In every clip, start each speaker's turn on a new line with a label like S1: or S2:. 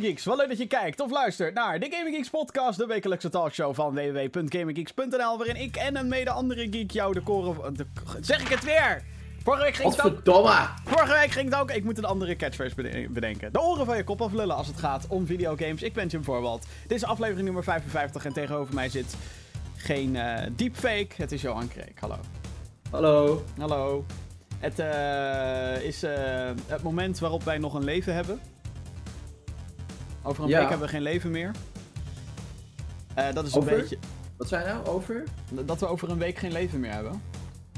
S1: Geeks, wel leuk dat je kijkt of luistert naar de Gaming Geeks podcast, de wekelijkse talkshow van www.gaminggeeks.nl, waarin ik en een mede andere geek jou de koren... De, zeg ik het weer! Vorige week ging het ook...
S2: Godverdomme!
S1: Vorige week ging het ook... Ik moet een andere catchphrase bede- bedenken. De oren van je kop aflullen als het gaat om videogames. Ik ben Jim Voorwald. Dit is aflevering nummer 55 en tegenover mij zit geen eh, deepfake. Het is Johan Kreek. Hallo.
S2: Hallo.
S1: Hallo. Het eh, is eh, het moment waarop wij nog een leven hebben. Over een
S2: Ja.
S1: week hebben we geen leven meer. Eh, dat is
S2: Over?
S1: een beetje...
S2: Wat zijn nou over?
S1: Dat we over een week geen leven meer hebben.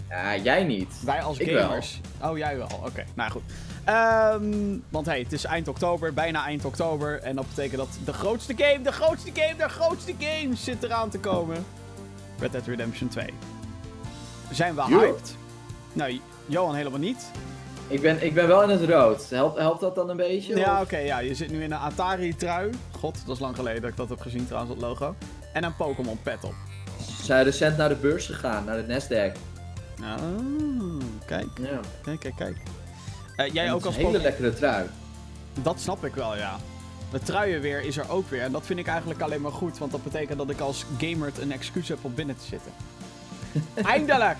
S2: Ja, jij niet.
S1: Wij als
S2: Ik wel.
S1: gamers. Oh, jij wel. Oké, nou goed. Ehm, want hey, het is eind oktober, bijna eind oktober. En dat betekent dat de grootste game, de grootste game, de grootste game zit eraan te komen. Red Dead Redemption 2. Zijn we hyped? Nou, Johan helemaal niet.
S2: Ik ben, ik ben wel in het rood. Helpt, helpt dat dan een beetje?
S1: Ja, oké, ja. Je zit nu in een Atari-trui. God, dat is lang geleden dat ik dat heb gezien trouwens, dat logo. En een Pokémon-pet op.
S2: Ze zijn recent naar de beurs gegaan, naar de Nasdaq.
S1: Ah, kijk,
S2: Ja.
S1: kijk, kijk, kijk. Eh, jij
S2: En
S1: ook als
S2: een hele
S1: Pokémon...
S2: lekkere trui.
S1: Dat snap ik wel, ja. De truienweer is er ook weer. En dat vind ik eigenlijk alleen maar goed. Want dat betekent dat ik als gamer een excuus heb om binnen te zitten. Eindelijk!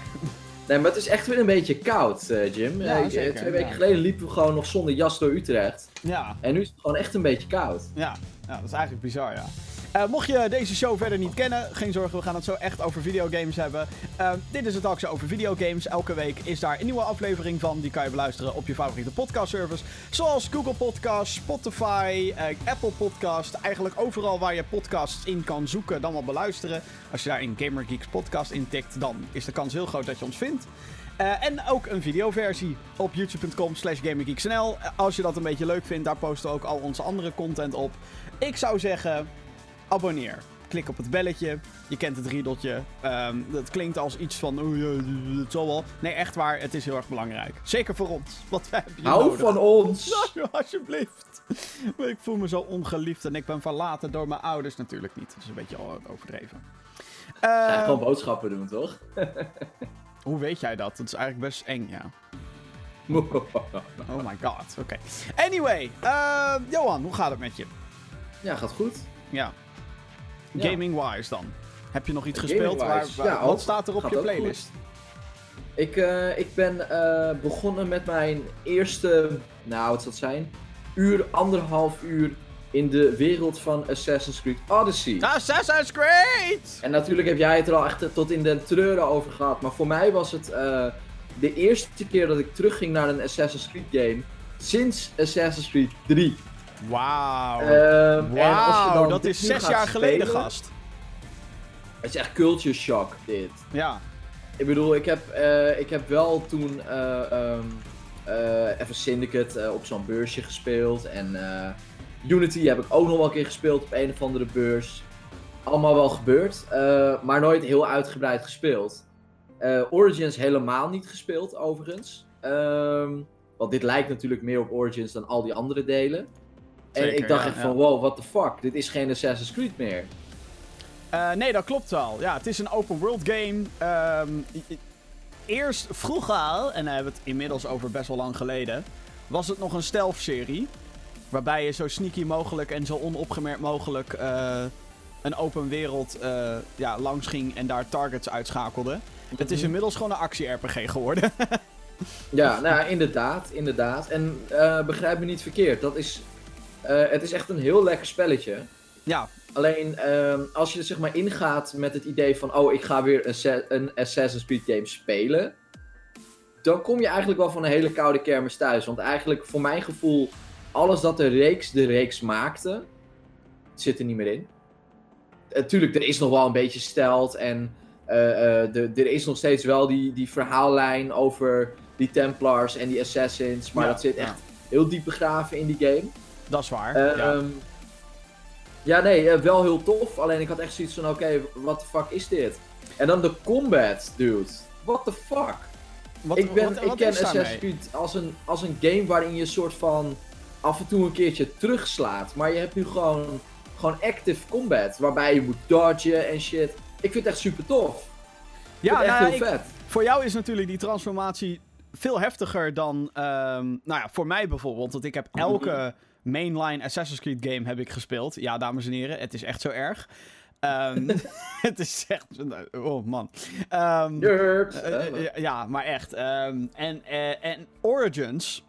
S2: Nee, maar het is echt weer een beetje koud, eh, Jim.
S1: Ja,
S2: Eh,
S1: zeker,
S2: twee weken
S1: ja.
S2: geleden liepen we gewoon nog zonder jas door Utrecht.
S1: Ja,
S2: En nu is het gewoon echt een beetje koud.
S1: ja, ja dat is eigenlijk bizar, ja. Eh, mocht je deze show verder niet kennen, geen zorgen, we gaan het zo echt over videogames hebben. Eh, dit is het talkshow over videogames. Elke week is daar een nieuwe aflevering van. Die kan je beluisteren op je favoriete podcastservice. Zoals Google Podcasts, Spotify, eh, Apple Podcast. Eigenlijk overal waar je podcasts in kan zoeken, dan wel beluisteren. Als je daar in Gamer Geeks podcast intikt, dan is de kans heel groot dat je ons vindt. En ook een videoversie op youtube.com slash Als je dat een beetje leuk vindt, daar posten we ook al onze andere content op. Ik zou zeggen, abonneer. Klik op het belletje. Je kent het riedeltje. Ehm dat klinkt als iets van, oh ja, het zal wel. Nee, echt waar, het is heel erg belangrijk. Zeker voor ons, wij hebben
S2: Hou
S1: nodig.
S2: van ons!
S1: Nou, alsjeblieft. Ik voel me zo ongeliefd en ik ben verlaten door mijn ouders natuurlijk niet. Dat is een beetje overdreven.
S2: Ja,
S1: Eh,
S2: gewoon boodschappen doen, toch?
S1: hoe weet jij dat? Dat is eigenlijk best eng, ja. Oh my god, oké. Anyway, eh, Johan, hoe gaat het met je?
S2: ja, gaat goed.
S1: Ja.
S2: Ja.
S1: Gaming-wise dan. Heb je nog iets gespeeld? Waar,
S2: Gaming-wise,
S1: waar-
S2: ja,
S1: wat staat er op je playlist?
S2: Ik, eh, ik ben eh, begonnen met mijn eerste, nou wat zal het zijn, uur, anderhalf uur in de wereld van Assassin's Creed Odyssey.
S1: Assassin's Creed!
S2: En natuurlijk heb jij het er al echt tot in de treuren over gehad, maar voor mij was het eh, de eerste keer dat ik terugging naar een Assassin's Creed game sinds Assassin's Creed 3.
S1: Wauw.
S2: Ehm, dan
S1: dat is zes jaar geleden,
S2: spelen,
S1: gast.
S2: Het is echt culture shock, dit.
S1: Ja.
S2: Ik bedoel, ik heb, eh, ik heb wel toen eh, ehm, eh, even Syndicate op zo'n beursje gespeeld. En Unity heb ik ook nog wel een keer gespeeld op een of andere beurs. Allemaal wel gebeurd, maar nooit heel uitgebreid gespeeld. Origins helemaal niet gespeeld, overigens. Ehm, want dit lijkt natuurlijk meer op Origins dan al die andere delen. En ik dacht
S1: ja,
S2: echt
S1: ja.
S2: van, wow, what the fuck, dit is geen Assassin's Creed meer.
S1: Eh, nee, dat klopt wel. Ja, het is een open world game. Ehm, eerst vroeger, al, en dan hebben we het inmiddels over best wel lang geleden, was het nog een stealth serie. Waarbij je zo sneaky mogelijk en zo onopgemerkt mogelijk eh, een open wereld eh, ja, langs ging en daar targets uitschakelde. Het is inmiddels gewoon een actie-RPG geworden.
S2: Ja, nou ja, inderdaad, inderdaad. En eh, begrijp me niet verkeerd, dat is, het is echt een heel lekker spelletje.
S1: ja,
S2: Alleen ehm, als je er zeg maar ingaat met het idee van, oh, ik ga weer een, een Assassin's Creed game spelen, dan kom je eigenlijk wel van een hele koude kermis thuis. Want eigenlijk, voor mijn gevoel, alles dat de reeks de reeks maakte, zit er niet meer in. Natuurlijk, er is nog wel een beetje stelt en eh, eh, de- er is nog steeds wel die, die verhaallijn over die Templars en die Assassins, maar
S1: Ja,
S2: dat zit
S1: ja.
S2: echt heel diep begraven in die game.
S1: Dat is waar. Ja.
S2: ehm, ja, nee, eh, wel heel tof. Alleen ik had echt zoiets van, oké, what the fuck is dit? En dan de combat, dude. What the fuck?
S1: Wat,
S2: ik, ben,
S1: wat-
S2: ik
S1: wat
S2: ken? Assassin's Creed als een, als een game waarin je soort van af en toe een keertje terugslaat. Maar je hebt nu gewoon, gewoon active combat, waarbij je moet dodgen en shit. Ik vind het echt super tof. Ik
S1: Ja,
S2: echt
S1: nou,
S2: heel
S1: ik-
S2: vet.
S1: Voor jou is natuurlijk die transformatie veel heftiger dan, ehm, nou ja, voor mij bijvoorbeeld. Want ik heb elke mainline Assassin's Creed game heb ik gespeeld. Ja, dames en heren, het is echt zo erg. Ehm, het is echt, oh man. Eh, ja, maar echt. Ehm, en, eh, en Origins,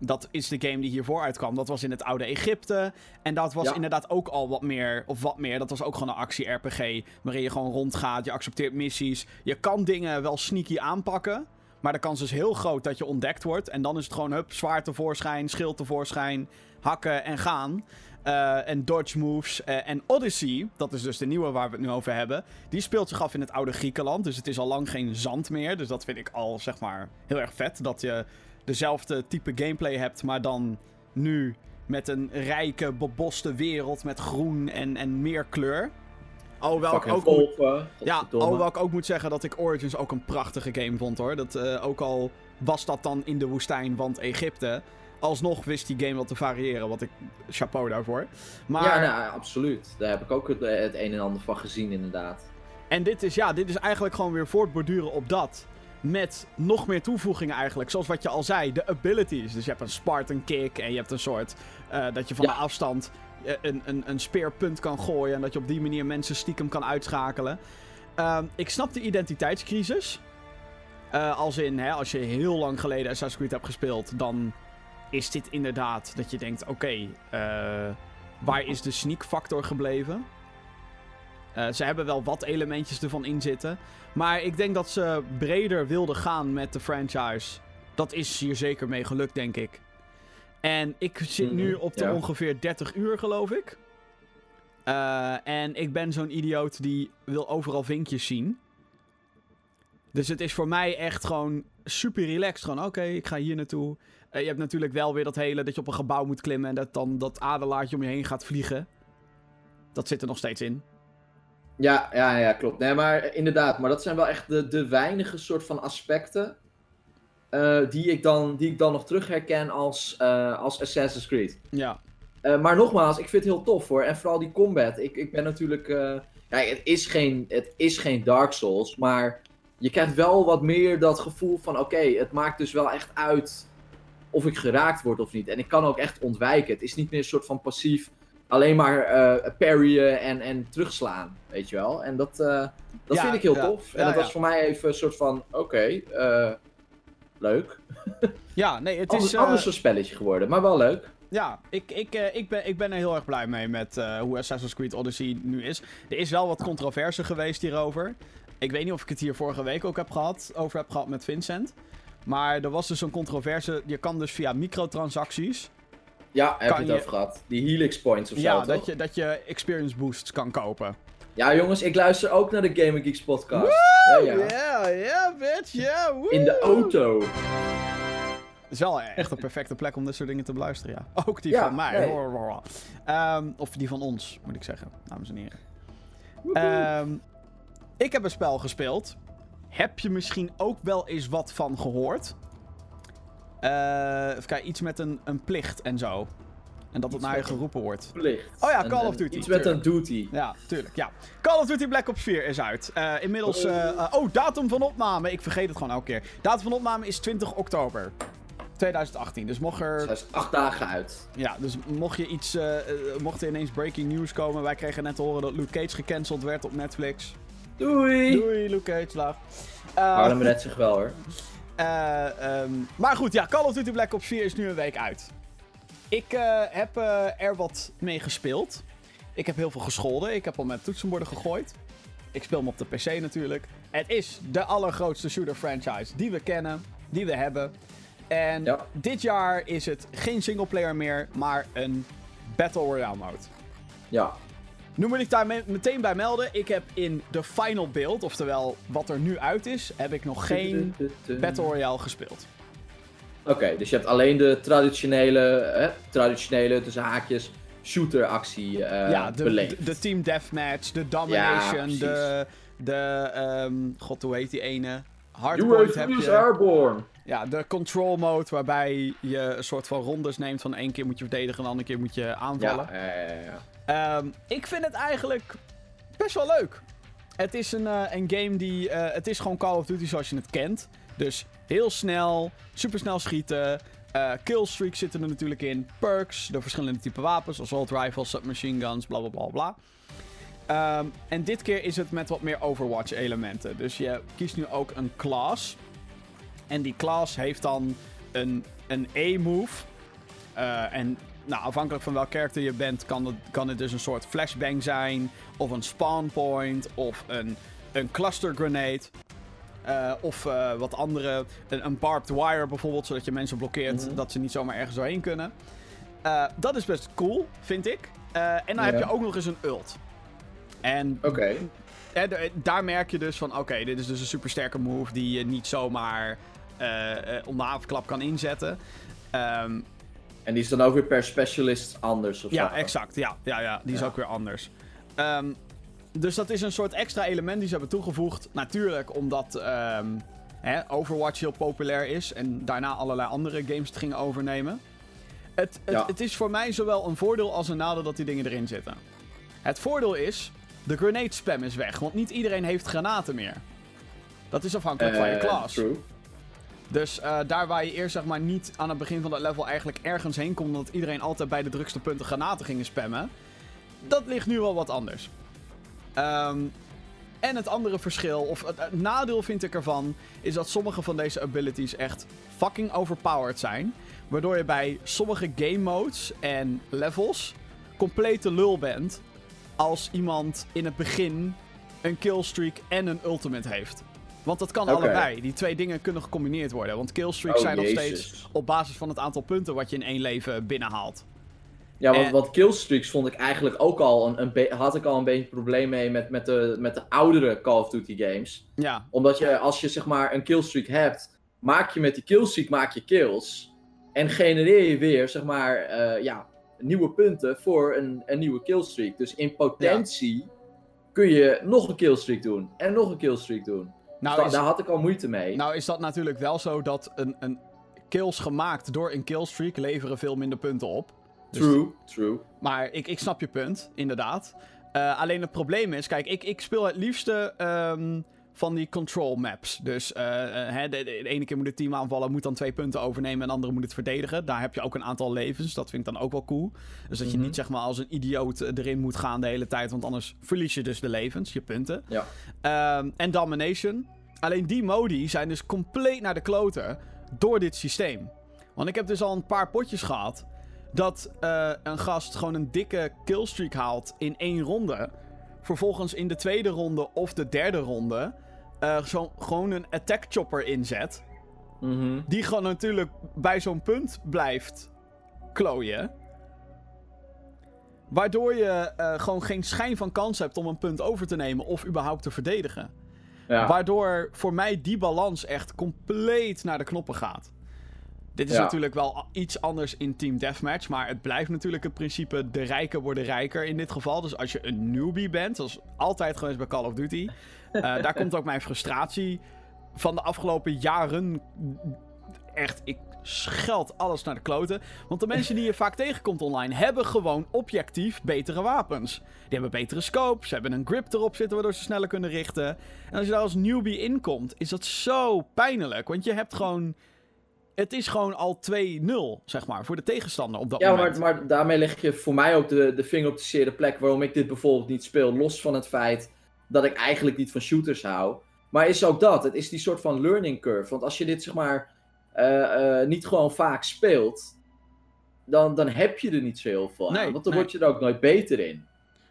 S1: dat is de game die hiervoor uitkwam. Dat was in het oude Egypte. En dat was
S2: Ja.
S1: inderdaad ook al wat meer, of wat meer. Dat was ook gewoon een actie-RPG. Waarin je gewoon rondgaat, je accepteert missies. Je kan dingen wel sneaky aanpakken. Maar de kans is heel groot dat je ontdekt wordt. En dan is het gewoon, hup, zwaard tevoorschijn, schild tevoorschijn, hakken en gaan. Eh, en dodge moves. Eh, en Odyssey, dat is dus de nieuwe waar we het nu over hebben. Die speelt zich af in het oude Griekenland. Dus het is al lang geen zand meer. Dus dat vind ik al, zeg maar, heel erg vet. Dat je dezelfde type gameplay hebt, maar dan nu met een rijke, beboste wereld met groen en, en meer kleur. Alhoewel ik, ook moet, ja, alhoewel ik ook moet zeggen dat ik Origins ook een prachtige game vond hoor. Dat, eh, ook al was dat dan in de woestijn, want Egypte. Alsnog wist die game wel te variëren, wat ik chapeau daarvoor. Maar,
S2: Ja, nou, absoluut. Daar heb ik ook het, het een en ander van gezien, inderdaad.
S1: En dit is, ja, dit is eigenlijk gewoon weer voortborduren op dat. Met nog meer toevoegingen eigenlijk. Zoals wat je al zei, de abilities. Dus je hebt een Spartan kick en je hebt een soort... eh, dat je van
S2: Ja.
S1: de afstand eh, een, een, een speerpunt kan gooien. En dat je op die manier mensen stiekem kan uitschakelen. Ehm, ik snap de identiteitscrisis. Eh, als in, hè, als je heel lang geleden Assassin's Creed hebt gespeeld... dan is dit inderdaad dat je denkt... Oké, eh, waar is de sneak factor gebleven? Eh, ze hebben wel wat elementjes ervan in zitten. Maar ik denk dat ze breder wilden gaan met de franchise. Dat is hier zeker mee gelukt, denk ik. En ik zit nu
S2: Mhm,
S1: op de
S2: ja.
S1: ongeveer 30 uur, geloof ik. Eh, en ik ben zo'n idioot die wil overal vinkjes zien. Dus het is voor mij echt gewoon super relaxed. Gewoon, oké, ik ga hier naartoe. Eh, je hebt natuurlijk wel weer dat hele dat je op een gebouw moet klimmen... en dat dan dat adelaartje om je heen gaat vliegen. Dat zit er nog steeds in.
S2: Ja, ja, ja, klopt. Nee, maar inderdaad, maar dat zijn wel echt de, de weinige soort van aspecten eh, die, ik dan, die ik dan nog terug herken als, eh, als Assassin's Creed.
S1: Ja,
S2: maar nogmaals, ik vind het heel tof hoor. En vooral die combat. Ik, ik ben natuurlijk. ja, het, is geen, het is geen Dark Souls, maar je krijgt wel wat meer dat gevoel van: oké, het maakt dus wel echt uit of ik geraakt word of niet. En ik kan ook echt ontwijken. Het is niet meer een soort van passief. Alleen maar eh parryen en, en terugslaan, weet je wel. En dat, eh, dat
S1: Ja,
S2: vind ik heel
S1: ja.
S2: tof. En dat was voor mij even een soort van: oké, eh, leuk.
S1: ja nee, het
S2: Anders,
S1: is... eh,
S2: anders een spelletje geworden, maar wel leuk.
S1: Ja, ik, ik, ik, ben, ik ben er heel erg blij mee met hoe Assassin's Creed Odyssey nu is. Er is wel wat controverse geweest hierover. Ik weet niet of ik het hier vorige week ook heb gehad, over heb gehad met Vincent. Maar er was dus een controverse. Je kan dus via microtransacties.
S2: Ja, heb je het over gehad. Die Helix Points of zo,
S1: ja, dat je, dat je experience boosts kan kopen.
S2: Ja, jongens, ik luister ook naar de Gaming Geeks podcast. Ja, ja.
S1: Ja, ja, bitch, ja. woe.
S2: In de auto.
S1: Het is wel echt een perfecte plek om dit soort dingen te beluisteren, ja. Ook die
S2: Ja,
S1: van mij.
S2: nee.
S1: Ehm, of die van ons, moet ik zeggen, dames en heren. Ehm, ik heb een spel gespeeld. Heb je misschien ook wel eens wat van gehoord? Eh even kijken, iets met een, een plicht en zo. En dat het naar je geroepen wordt.
S2: Plicht.
S1: Oh ja, Call
S2: en
S1: of Duty,
S2: Iets met een duty.
S1: Ja, tuurlijk, ja. Call of Duty Black Ops 4 is uit. Eh, inmiddels... eh, eh, oh, datum van opname. Ik vergeet het gewoon elke keer. Datum van opname is 20 oktober 2018. Dus mocht er...
S2: Is acht dagen uit.
S1: Ja, dus mocht je iets... mocht er ineens breaking news komen... Wij kregen net te horen dat Luke Cage gecanceld werd op Netflix.
S2: Doei!
S1: Doei, Luke laag. Eh,
S2: Harlem redt zich wel hoor.
S1: eh, ehm, maar goed, ja, Call of Duty Black Ops 4 is nu een week uit. Ik eh, heb eh, er wat mee gespeeld. Ik heb heel veel gescholden. Ik heb al met toetsenborden gegooid. Ik speel hem op de PC natuurlijk. Het is de allergrootste shooter franchise die we kennen, die we hebben. En
S2: Ja.
S1: dit jaar is het geen singleplayer meer, maar een Battle Royale mode.
S2: Ja.
S1: Nu moet ik daar me- meteen bij melden. Ik heb in de final build, oftewel wat er nu uit is, heb ik nog geen Battle Royale gespeeld.
S2: Oké, dus je hebt alleen de traditionele, hè, traditionele tussen haakjes, shooter actie eh
S1: ja, de,
S2: beleefd.
S1: de, de Team Deathmatch, de Domination, de, de ehm, god hoe heet die ene? Hardpoint heb je.
S2: airborne.
S1: Ja, de control mode waarbij je een soort van rondes neemt van één keer moet je verdedigen en de andere keer moet je aanvallen.
S2: Ja, ja, ja, ja.
S1: Ehm, ik vind het eigenlijk best wel leuk. het is een, eh, een game die. eh, het is gewoon Call of Duty zoals je het kent. Dus heel snel, supersnel schieten. eh killstreaks zitten er natuurlijk in. Perks, de verschillende type wapens. Assault rifles, submachine guns, bla bla bla bla. Ehm, en dit keer is het met wat meer Overwatch-elementen. Dus je kiest nu ook een class. En die class heeft dan een, een A-move. En nou, afhankelijk van welk karakter je bent, kan het, kan het dus een soort flashbang zijn. Of een spawn point. Of een, een cluster grenade. Eh, of eh, wat andere. Een, een barbed wire bijvoorbeeld, zodat je mensen blokkeert
S2: Mhm.
S1: dat ze niet zomaar ergens doorheen kunnen. Eh, dat is best cool, vind ik. En dan heb je ook nog eens een ult. En eh, daar merk je dus van: oké, dit is dus een supersterke move die je niet zomaar om de havenklap kan inzetten. Ehm,
S2: En die is dan ook weer per specialist anders of
S1: ja,
S2: zo?
S1: exact. Ja, ja, ja die is ook weer anders. Ehm, dus dat is een soort extra element die ze hebben toegevoegd. Natuurlijk omdat ehm, hè, Overwatch heel populair is en daarna allerlei andere games het gingen overnemen. Het, het,
S2: Ja.
S1: het is voor mij zowel een voordeel als een nadeel dat die dingen erin zitten. Het voordeel is, de grenade spam is weg, want niet iedereen heeft granaten meer. Dat is afhankelijk van je
S2: Eh,
S1: class.
S2: True.
S1: Dus eh, daar waar je eerst zeg maar niet aan het begin van dat level eigenlijk ergens heen komt, omdat iedereen altijd bij de drukste punten granaten gingen spammen, dat ligt nu wel wat anders. Ehm, en het andere verschil, of het, het nadeel vind ik ervan, is dat sommige van deze abilities echt fucking overpowered zijn. Waardoor je bij sommige game modes en levels complete lul bent als iemand in het begin een killstreak en een ultimate heeft. Want dat kan allebei. Die twee dingen kunnen gecombineerd worden. Want killstreaks
S2: Oh,
S1: zijn nog steeds op basis van het aantal punten wat je in één leven binnenhaalt.
S2: Ja, want,
S1: Eh.
S2: want killstreaks vond ik eigenlijk ook al een, had ik al een beetje een probleem mee met, met, de, met de oudere Call of Duty games.
S1: Ja,
S2: Omdat je, als je zeg maar een killstreak hebt, maak je met die killstreak maak je kills. En genereer je weer, zeg maar, eh, ja, nieuwe punten voor een, een nieuwe killstreak. Dus in potentie kun je nog een killstreak doen. En nog een killstreak doen.
S1: Nou
S2: Dus
S1: is,
S2: daar had ik al moeite mee.
S1: nou is dat natuurlijk wel zo dat een, een kills gemaakt door een killstreak leveren veel minder punten op. Dus-
S2: true, true.
S1: Maar ik, ik snap je punt, inderdaad. Eh, alleen het probleem is, kijk, ik, ik speel het liefste ehm, van die control maps. Dus eh, eh, hè, de, ene keer moet het team aanvallen, moet dan twee punten overnemen en de andere moet het verdedigen. Daar heb je ook een aantal levens, dat vind ik dan ook wel cool. Dus dat je
S2: Mhm.
S1: niet zeg maar als een idioot eh, erin moet gaan de hele tijd, want anders verlies je dus de levens, je punten.
S2: Ja.
S1: Ehm, en Domination. Alleen die modi zijn dus compleet naar de kloten door dit systeem. Want ik heb dus al een paar potjes gehad dat een gast gewoon een dikke killstreak haalt in één ronde. Vervolgens in de tweede ronde of de derde ronde zo, gewoon een attack chopper inzet.
S2: Mhm.
S1: Die gewoon natuurlijk bij zo'n punt blijft klooien. Waardoor je eh, gewoon geen schijn van kans hebt om een punt over te nemen of überhaupt te verdedigen.
S2: Ja.
S1: Waardoor voor mij die balans echt compleet naar de knoppen gaat. Dit is
S2: Ja.
S1: natuurlijk wel iets anders in Team Deathmatch. Maar het blijft natuurlijk het principe: de rijken worden rijker in dit geval. Dus als je een newbie bent, zoals altijd geweest bij Call of Duty. Eh, daar komt ook mijn frustratie van de afgelopen jaren. Echt, ik scheld alles naar de kloten. Want de mensen die je vaak tegenkomt online hebben gewoon objectief betere wapens. Die hebben betere scopes, ze hebben een grip erop zitten waardoor ze sneller kunnen richten. En als je daar als newbie in komt, is dat zo pijnlijk. Want je hebt gewoon. Het is gewoon al 2-0, zeg maar, voor de tegenstander op dat
S2: Ja,
S1: moment.
S2: maar, maar daarmee leg je voor mij ook de, de vinger op de zere plek waarom ik dit bijvoorbeeld niet speel. Los van het feit dat ik eigenlijk niet van shooters hou. Maar is ook dat. Het is die soort van learning curve. Want als je dit zeg maar eh, eh, niet gewoon vaak speelt, dan, dan heb je er niet zo heel veel aan.
S1: Nee,
S2: want dan
S1: nee.
S2: word je er ook nooit beter in.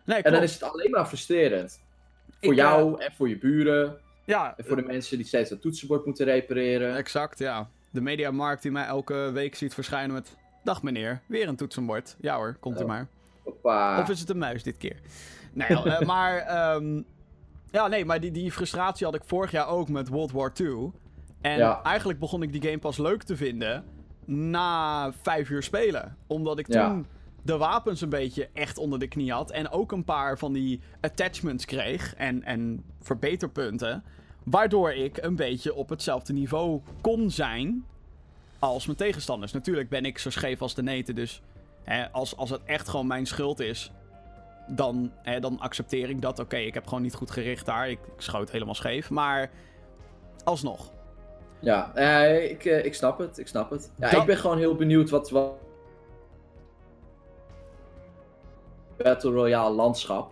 S1: nee,
S2: En dan is het alleen maar frustrerend. Voor
S1: Ik, eh,
S2: jou en voor je buren.
S1: Ja,
S2: En voor de mensen die steeds het toetsenbord moeten repareren.
S1: exact, ja. De mediamarkt die mij elke week ziet verschijnen met... Dag meneer, weer een toetsenbord. Ja hoor, komt u
S2: Oh.
S1: maar.
S2: Hoppa.
S1: Of is het een muis dit keer? Nee, maar... ehm, ja, nee, maar die, die frustratie had ik vorig jaar ook met World War II. En
S2: Ja.
S1: eigenlijk begon ik die game pas leuk te vinden na vijf uur spelen. Omdat ik
S2: Ja.
S1: toen de wapens een beetje echt onder de knie had. En ook een paar van die attachments kreeg en, en verbeterpunten. Waardoor ik een beetje op hetzelfde niveau kon zijn als mijn tegenstanders. Natuurlijk ben ik zo scheef als de neten, dus hè, als, als het echt gewoon mijn schuld is, dan, hè, dan accepteer ik dat. Oké, ik heb gewoon niet goed gericht daar. Ik, ik schoot helemaal scheef. Maar alsnog.
S2: Ja, eh, ik, eh, ik snap het. Ik snap het. Ja,
S1: Dat-
S2: ik ben gewoon heel benieuwd wat. wat... Battle Royale landschap.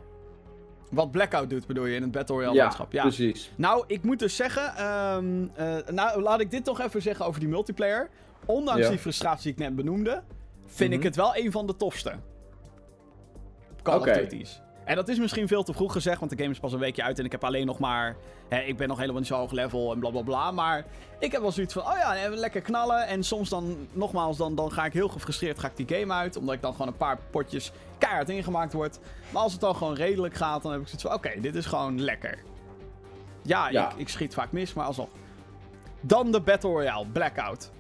S1: Wat Blackout doet, bedoel je, in het Battle Royale
S2: ja,
S1: landschap. Ja,
S2: precies.
S1: Nou, ik moet dus zeggen. ehm, eh, nou, laat ik dit toch even zeggen over die multiplayer. Ondanks
S2: Ja.
S1: die frustratie die ik net benoemde, vind
S2: Mhm.
S1: ik het wel een van de tofste. Call
S2: Oké.
S1: of Duty's. En dat is misschien veel te vroeg gezegd, want de game is pas een weekje uit en ik heb alleen nog maar. Hè, ik ben nog helemaal niet zo hoog level en bla bla bla. Maar ik heb wel zoiets van: oh ja, lekker knallen. En soms dan, nogmaals, dan, dan ga ik heel gefrustreerd ga ik die game uit. Omdat ik dan gewoon een paar potjes keihard ingemaakt word. Maar als het dan gewoon redelijk gaat, dan heb ik zoiets van: oké, dit is gewoon lekker. Ja,
S2: Ja.
S1: Ik, ik schiet vaak mis, maar alsnog. Dan de Battle Royale, Blackout.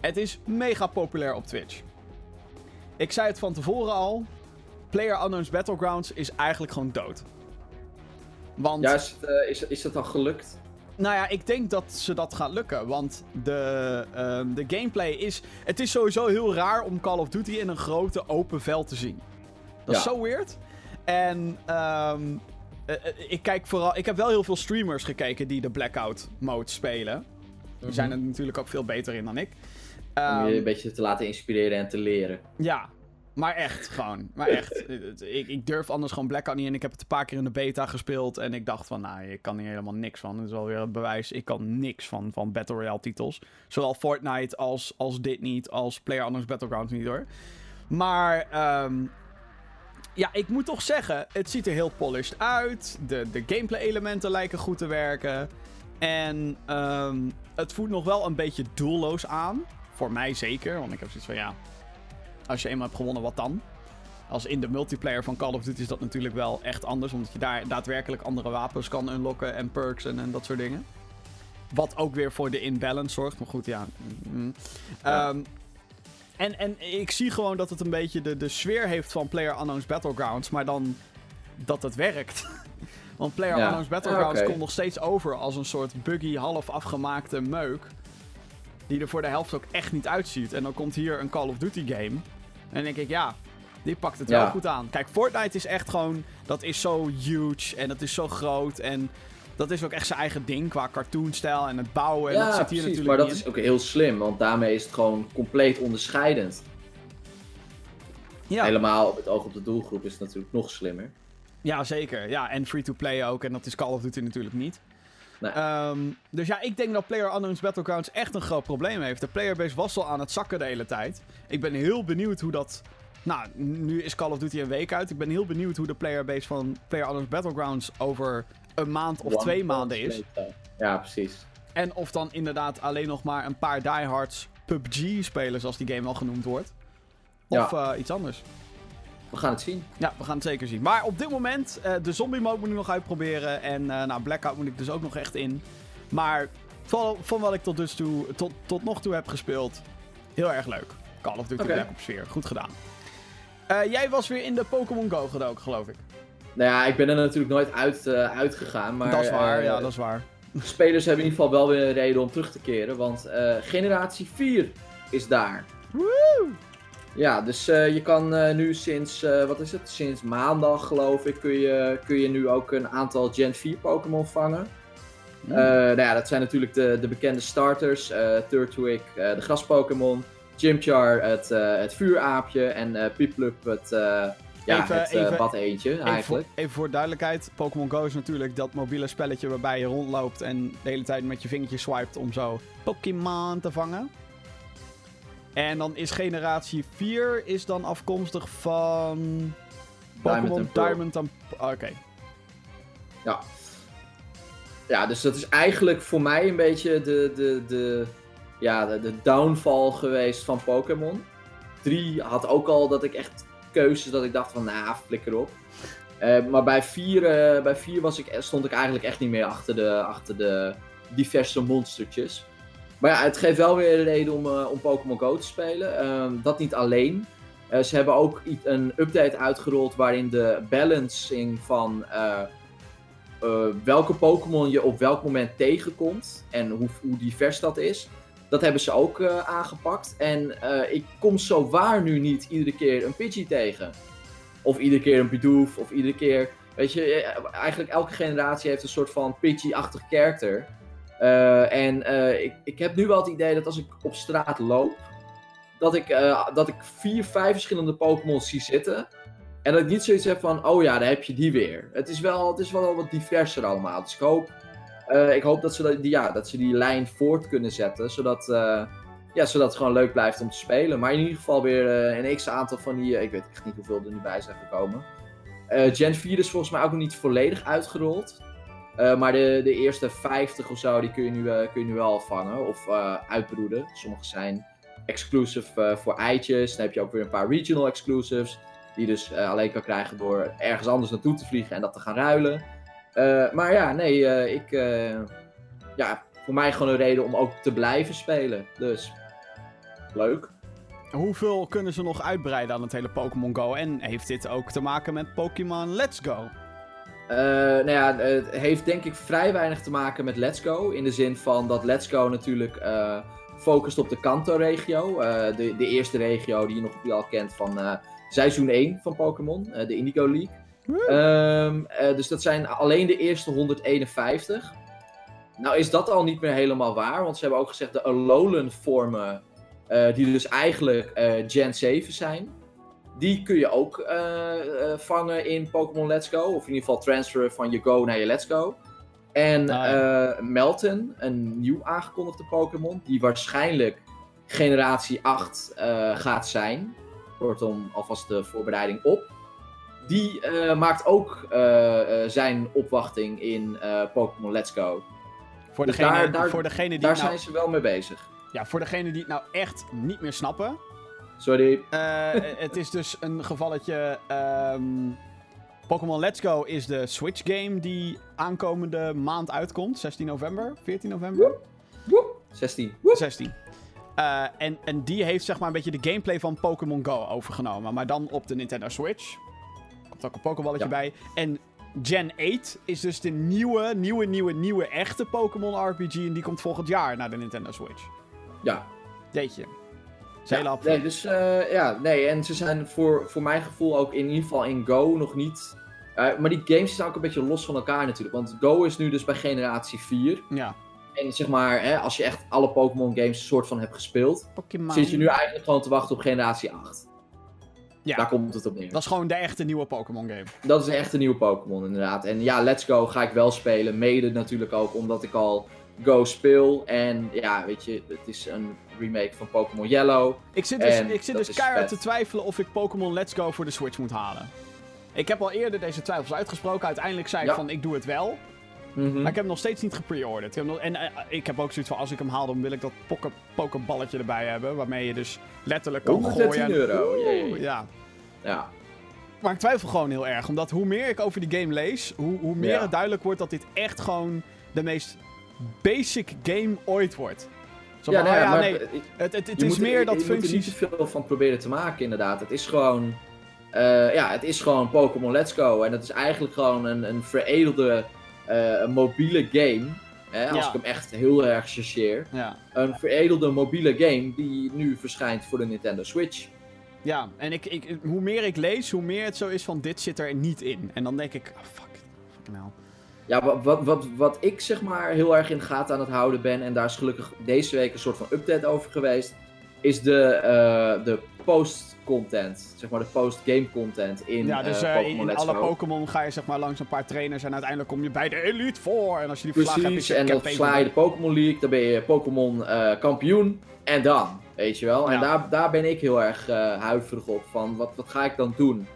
S1: Het is mega populair op Twitch. Ik zei het van tevoren al. Player Unknown's Battlegrounds is eigenlijk gewoon dood. Want,
S2: Ja, is, het, eh, is, is dat al gelukt?
S1: nou ja, ik denk dat ze dat gaat lukken. Want de, ehm, de gameplay is... Het is sowieso heel raar om Call of Duty in een grote open veld te zien. Dat is zo weird. En ehm, eh, eh, ik kijk vooral... Ik heb wel heel veel streamers gekeken die de Blackout mode spelen. Die zijn er natuurlijk ook veel beter in dan ik.
S2: Om
S1: Ehm,
S2: je een beetje te laten inspireren en te leren.
S1: ja, maar echt gewoon. Maar echt. ik, ik durf anders gewoon Blackout niet in. Ik heb het een paar keer in de beta gespeeld. En ik dacht van, nou, ik kan hier helemaal niks van. Dat is wel weer een bewijs. Ik kan niks van, van Battle Royale titels. Zowel Fortnite als, als dit niet. Als PlayerUnknown's Battlegrounds niet hoor. Maar, ehm, ja, ik moet toch zeggen, het ziet er heel polished uit. De, de gameplay elementen lijken goed te werken. En ehm, het voelt nog wel een beetje doelloos aan. Voor mij zeker, want ik heb zoiets van, ja, als je eenmaal hebt gewonnen, wat dan? Als in de multiplayer van Call of Duty is dat natuurlijk wel echt anders. Omdat je daar daadwerkelijk andere wapens kan unlocken en perks en, en dat soort dingen. Wat ook weer voor de imbalance zorgt. Maar goed, ja. mm.
S2: Ja.
S1: Ehm, en, en ik zie gewoon dat het een beetje de, de sfeer heeft van Player Unknown's Battlegrounds. Maar dan dat het werkt. Want Player
S2: Ja.
S1: Unknown's Battlegrounds
S2: Ja, oké.
S1: komt nog steeds over als een soort buggy, half afgemaakte meuk. Die er voor de helft ook echt niet uitziet. En dan komt hier een Call of Duty game. En dan denk ik, ja, die pakt het
S2: Ja.
S1: wel goed aan. Kijk, Fortnite is echt gewoon... Dat is zo huge en dat is zo groot. En dat is ook echt zijn eigen ding qua cartoonstijl en het bouwen. En
S2: ja,
S1: dat zit hier
S2: precies.
S1: natuurlijk
S2: Maar dat is ook heel slim, want daarmee is het gewoon compleet onderscheidend.
S1: Ja.
S2: Helemaal op het oog op de doelgroep is het natuurlijk nog slimmer.
S1: Ja, zeker. Ja, en free-to-play ook. En dat is Call of Duty natuurlijk niet.
S2: Nee.
S1: Ehm, dus ja, ik denk dat Player Unknown's Battlegrounds echt een groot probleem heeft. De playerbase was al aan het zakken de hele tijd. Ik ben heel benieuwd hoe dat... Nou, nu is Call of Duty een week uit. Ik ben heel benieuwd hoe de playerbase van Player Unknown's Battlegrounds over een maand of
S2: One
S1: twee maanden is.
S2: Ja, precies.
S1: En of dan inderdaad alleen nog maar een paar diehards PUBG spelen, zoals die game al genoemd wordt. Of eh, iets anders.
S2: We gaan het zien.
S1: Ja, we gaan het zeker zien. Maar op dit moment, eh, de zombie mode moet ik nog uitproberen. En eh, nou, Blackout moet ik dus ook nog echt in. Maar van, van wat ik tot, dus toe, tot, tot nog toe heb gespeeld, heel erg leuk. Call of Duty
S2: Oké.
S1: Black Ops 4, goed gedaan. Eh, jij was weer in de Pokémon Go gedoken, geloof ik.
S2: Nou ja, ik ben er natuurlijk nooit uit, uitgegaan. Maar
S1: dat is waar, ja, dat is waar.
S2: spelers hebben in ieder geval wel weer een reden om terug te keren. Want generatie 4 is daar.
S1: Woe!
S2: Ja, dus eh, je kan eh, nu sinds, eh, wat is het? Sinds maandag geloof ik, kun je, kun je nu ook een aantal Gen 4 Pokémon vangen.
S1: Hmm.
S2: Nou ja, dat zijn natuurlijk de, de bekende starters. Turtwig, de gras-Pokémon. Chimchar, het, het vuuraapje. En Piplup, het, ja,
S1: Even-
S2: het
S1: even-
S2: bad-eentje
S1: Even voor,
S2: eigenlijk.
S1: even voor duidelijkheid, Pokémon Go is natuurlijk dat mobiele spelletje waarbij je rondloopt en de hele tijd met je vingertje swipet om zo Pokémon te vangen. En dan is generatie 4 is dan afkomstig van Pokémon. Diamond en... Oké.
S2: Ja. Ja, dus dat is eigenlijk voor mij een beetje de, de, de, ja, de, de downfall geweest van Pokémon. 3 had ook al dat ik echt keuzes dat ik dacht van, nou, flikker op. Eh, maar bij 4 eh, bij vier was ik, stond ik eigenlijk echt niet meer achter de, achter de diverse monstertjes. Maar ja, het geeft wel weer reden om, eh, om Pokémon Go te spelen. Ehm, dat niet alleen. Eh, ze hebben ook een update uitgerold waarin de balancing van eh, welke Pokémon je op welk moment tegenkomt en hoe, hoe divers dat is. Dat hebben ze ook aangepakt. En ik kom zo waar nu niet iedere keer een Pidgey tegen. Of iedere keer een Bidoof, of iedere keer... Weet je, eigenlijk elke generatie heeft een soort van Pidgey-achtig karakter. Eh, en eh, ik, ik heb nu wel het idee dat als ik op straat loop, dat ik, eh, dat ik vier, vijf verschillende Pokémon zie zitten. En dat ik niet zoiets heb van, oh ja, daar heb je die weer. Het is wel, het is wel wat diverser allemaal. Dus ik hoop, ik hoop dat, ze die, ja, dat ze die lijn voort kunnen zetten. Zodat, ja, zodat het gewoon leuk blijft om te spelen. Maar in ieder geval weer een x-aantal van die... ik weet echt niet hoeveel er nu bij zijn gekomen. Gen 4 is volgens mij ook nog niet volledig uitgerold. Eh, maar de, de eerste 50 of zo, die kun je nu, eh, kun je nu wel vangen. Of eh, uitbroeden. Sommige zijn exclusive voor eitjes. Dan heb je ook weer een paar regional exclusives. Die je dus alleen kan krijgen door ergens anders naartoe te vliegen en dat te gaan ruilen. Maar ja, nee, ik... ja, voor mij gewoon een reden om ook te blijven spelen. Dus, leuk.
S1: Hoeveel kunnen ze nog uitbreiden aan het hele Pokémon Go? En heeft dit ook te maken met Pokémon Let's Go?
S2: Eh, nou ja, het heeft denk ik vrij weinig te maken met Let's Go. In de zin van dat Let's Go natuurlijk eh, focust op de Kanto-regio. Eh, de, de eerste regio die je nog al kent van seizoen 1 van Pokémon, de Indigo League. Ehm, eh, dus dat zijn alleen de eerste 151. Nou is dat al niet meer helemaal waar, want ze hebben ook gezegd de Alolan vormen, eh, die dus eigenlijk Gen 7 zijn, die kun je ook eh, eh, vangen in Pokémon Let's Go. Of in ieder geval transferen van je Go naar je Let's Go. En
S1: Ah, ja.
S2: eh, Melton, een nieuw aangekondigde Pokémon, die waarschijnlijk generatie 8 eh, gaat zijn. Kortom, alvast de voorbereiding op. Die maakt ook zijn opwachting in Pokémon Let's Go.
S1: Voor
S2: Dus
S1: degene,
S2: daar- daar-
S1: voor degene die
S2: Daar
S1: nou,
S2: zijn ze wel mee bezig.
S1: ja, voor degene die het nou echt niet meer snappen.
S2: Sorry.
S1: eh, het is dus een gevalletje. ehm, Pokémon Let's Go is de Switch game die aankomende maand uitkomt. 16 november, 14 november.
S2: Woep. 16. Woep.
S1: 16. Eh, en, en die heeft zeg maar een beetje de gameplay van Pokémon Go overgenomen. Maar dan op de Nintendo Switch. Komt ook een Pokéballetje
S2: Ja.
S1: bij. En Gen 8 is dus de nieuwe, nieuwe, nieuwe, nieuwe echte Pokémon RPG. En die komt volgend jaar naar de Nintendo Switch.
S2: Ja,
S1: Jeetje.
S2: Ja, nee, dus eh, ja, nee, en ze zijn voor, voor mijn gevoel ook in ieder geval in Go nog niet. eh, maar die games zijn ook een beetje los van elkaar natuurlijk. Want Go is nu dus bij generatie 4.
S1: Ja.
S2: En zeg maar, hè, als je echt alle Pokémon games soort van hebt gespeeld,
S1: Pokémon.
S2: zit je nu eigenlijk gewoon te wachten op generatie 8.
S1: Ja.
S2: Daar komt het op neer.
S1: Dat is gewoon de echte nieuwe Pokémon game.
S2: Dat is echt een nieuwe Pokémon inderdaad. En ja, Let's Go ga ik wel spelen. Mede natuurlijk ook omdat ik al Go speel. En ja, weet je, het is een remake van Pokémon Yellow.
S1: Ik zit dus,
S2: En
S1: ik zit dus keihard
S2: vet.
S1: te twijfelen of ik Pokémon Let's Go voor de Switch moet halen. Ik heb al eerder deze twijfels uitgesproken. Uiteindelijk zei ik
S2: Ja.
S1: van ik doe het wel.
S2: Mhm.
S1: Maar ik heb hem nog steeds niet gepreorderd. En eh, ik heb ook zoiets van als ik hem haal, dan wil ik dat pokeballetje erbij hebben. Waarmee je dus letterlijk kan
S2: 113
S1: gooien.
S2: euro,
S1: Oeh. Ja.
S2: Ja.
S1: Maar ik twijfel gewoon heel erg. Omdat hoe meer ik over die game lees, hoe, hoe meer
S2: Ja.
S1: het duidelijk wordt dat dit echt gewoon de meest basic game ooit wordt. Zo van,
S2: nou
S1: oh
S2: ja,
S1: ja,
S2: maar
S1: nee,
S2: je
S1: het, het, is
S2: er-
S1: meer
S2: je
S1: dat
S2: moet er niet
S1: functies...
S2: te veel van proberen te maken, inderdaad. Het is gewoon. eh, ja, het is gewoon Pokémon Let's Go. En het is eigenlijk gewoon een, een veredelde eh, mobiele game. Hè, als
S1: Ja.
S2: ik hem echt heel erg chargeer.
S1: Ja.
S2: Een veredelde mobiele game die nu verschijnt voor de Nintendo Switch.
S1: Ja, en ik, ik, hoe meer ik lees, hoe meer het zo is van dit zit er niet in. En dan denk ik, ah, fuck, fucking hell.
S2: Ja, wat, wat, wat, wat ik zeg maar heel erg in de gaten aan het houden ben, en daar is gelukkig deze week een soort van update over geweest, is de, eh, de post-content. Zeg maar de post-game content in
S1: ja, dus
S2: eh,
S1: eh, in, alle. Pokémon ga je zeg maar langs een paar trainers en uiteindelijk kom je bij de Elite Four. En als je die hebt, is
S2: Precies,
S1: je
S2: en dan sla je de. Pokémon League, dan ben je Pokémon kampioen, en dan, weet je wel. En daar, daar ben ik heel erg huiverig op, van wat, wat ga ik dan doen?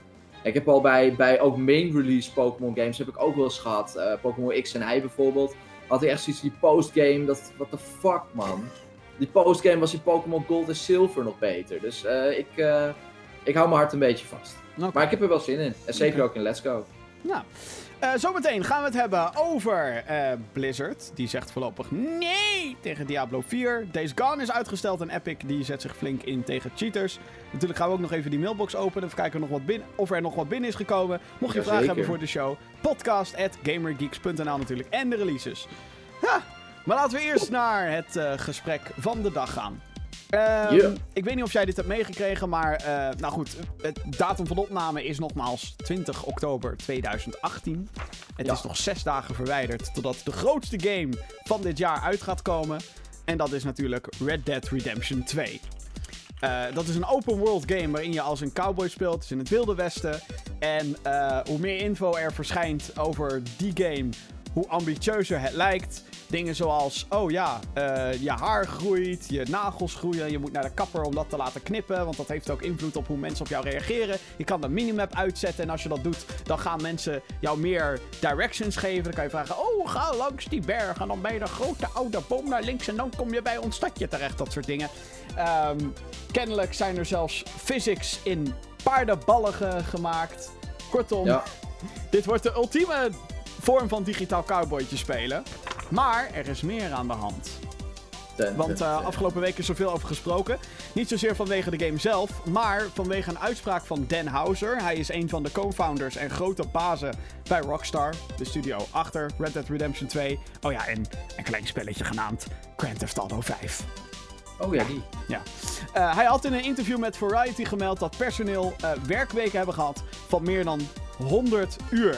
S2: Ik heb al bij, bij ook main release Pokémon games, heb ik ook wel eens gehad, eh, Pokémon X en Y bijvoorbeeld, had ik echt zoiets die postgame, dat, what the fuck man. Die postgame was in Pokémon Gold en Silver nog beter, dus eh, ik, eh, ik hou mijn hart een beetje vast. Maar ik heb er wel zin in, en zeker ook in Let's Go.
S1: Nou, eh, zometeen gaan we het hebben over eh, Blizzard. Die zegt voorlopig nee tegen Diablo 4. Days Gone is uitgesteld en Epic die zet zich flink in tegen cheaters. Natuurlijk gaan we ook nog even die mailbox openen. Even kijken of, nog wat binnen, of er nog wat binnen is gekomen. Mocht je vragen hebben voor de show, podcast at gamergeeks.nl natuurlijk. En de releases. Ha, maar laten we eerst naar het eh, gesprek van de dag gaan. Ehm,
S2: Yeah.
S1: Ik weet niet of jij dit hebt meegekregen, maar eh, nou goed, het datum van opname is nogmaals 20 oktober 2018. Het
S2: Ja.
S1: is nog zes dagen verwijderd totdat de grootste game van dit jaar uit gaat komen. En dat is natuurlijk Red Dead Redemption 2. Eh, dat is een open world game waarin je als een cowboy speelt. Het is in het Wilde Westen. En eh, hoe meer info er verschijnt over die game, hoe ambitieuzer het lijkt. Dingen zoals, oh ja, eh, je haar groeit, je nagels groeien. Je moet naar de kapper om dat te laten knippen. Want dat heeft ook invloed op hoe mensen op jou reageren. Je kan de minimap uitzetten. En als je dat doet, dan gaan mensen jou meer directions geven. Dan kan je vragen, oh, ga langs die berg. En dan ben je de grote oude boom naar links. En dan kom je bij ons stadje terecht. Dat soort dingen. Ehm, kennelijk zijn er zelfs physics in paardenballen ge- gemaakt. Kortom,
S2: Ja.
S1: dit wordt de ultieme vorm van digitaal cowboytje spelen. Maar er is meer aan de hand. Want eh, afgelopen week is er veel over gesproken. Niet zozeer vanwege de game zelf, maar vanwege een uitspraak van Dan Houser. Hij is een van de co-founders en grote bazen bij Rockstar, de studio achter Red Dead Redemption 2. Oh ja, en een klein spelletje genaamd Grand Theft Auto 5.
S2: Oh ja, die.
S1: Ja. Eh, hij had in een interview met Variety gemeld dat personeel eh, werkweken hebben gehad van meer dan 100 uur.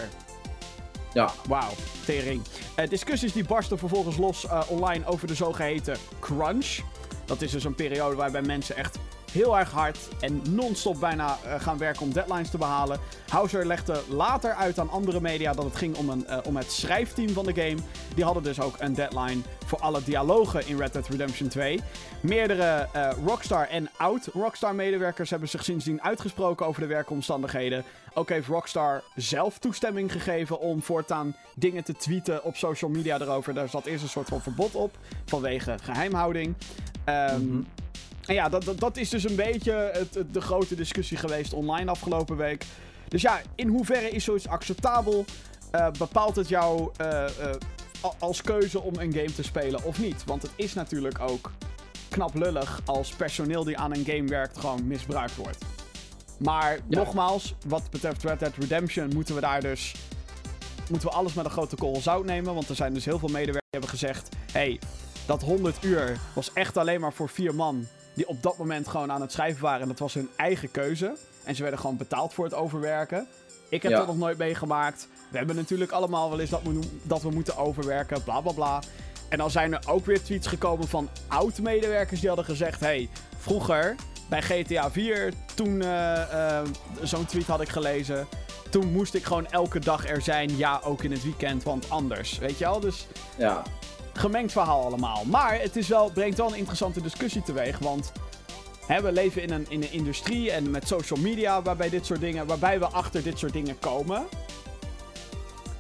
S2: Ja.
S1: Wauw, tering. Eh, discussies die barsten vervolgens los eh, online over de zogeheten crunch. Dat is dus een periode waarbij mensen echt heel erg hard en non-stop bijna eh, gaan werken om deadlines te behalen. Houser legde later uit aan andere media dat het ging om, een, eh, om het schrijfteam van de game. Die hadden dus ook een deadline voor alle dialogen in Red Dead Redemption 2. Meerdere eh, Rockstar en oud-Rockstar medewerkers hebben zich sindsdien uitgesproken over de werkomstandigheden. Ook heeft Rockstar zelf toestemming gegeven om voortaan dingen te tweeten op social media erover. Daar zat eerst een soort van verbod op, vanwege geheimhouding.
S2: Mhm.
S1: En ja, dat, dat, dat is dus een beetje het, het- de grote discussie geweest online afgelopen week. Dus ja, in hoeverre is zoiets acceptabel? Eh, bepaalt het jou eh, eh, als keuze om een game te spelen of niet? Want het is natuurlijk ook knap lullig als personeel die aan een game werkt gewoon misbruikt wordt. Maar
S2: Ja.
S1: nogmaals, wat betreft Red Dead Redemption moeten we daar dus... Moeten we alles met een grote korrel zout nemen. Want er zijn dus heel veel medewerkers die hebben gezegd... hey, dat 100 uur was echt alleen maar voor vier man... die op dat moment gewoon aan het schrijven waren. En dat was hun eigen keuze. En ze werden gewoon betaald voor het overwerken. Ik heb
S2: Ja.
S1: dat nog nooit meegemaakt. We hebben natuurlijk allemaal wel eens dat we, dat we moeten overwerken, bla bla bla. En dan zijn er ook weer tweets gekomen van oud-medewerkers die hadden gezegd... hey, vroeger bij GTA 4, toen eh, eh, zo'n tweet had ik gelezen... toen moest ik gewoon elke dag er zijn, ja, ook in het weekend, want anders. Weet je wel? Dus
S2: Ja.
S1: Gemengd verhaal allemaal. Maar het is wel, brengt wel een interessante discussie teweeg. Want hè, we leven in een, in een industrie en met social media waarbij, dit soort dingen, waarbij we achter dit soort dingen komen. En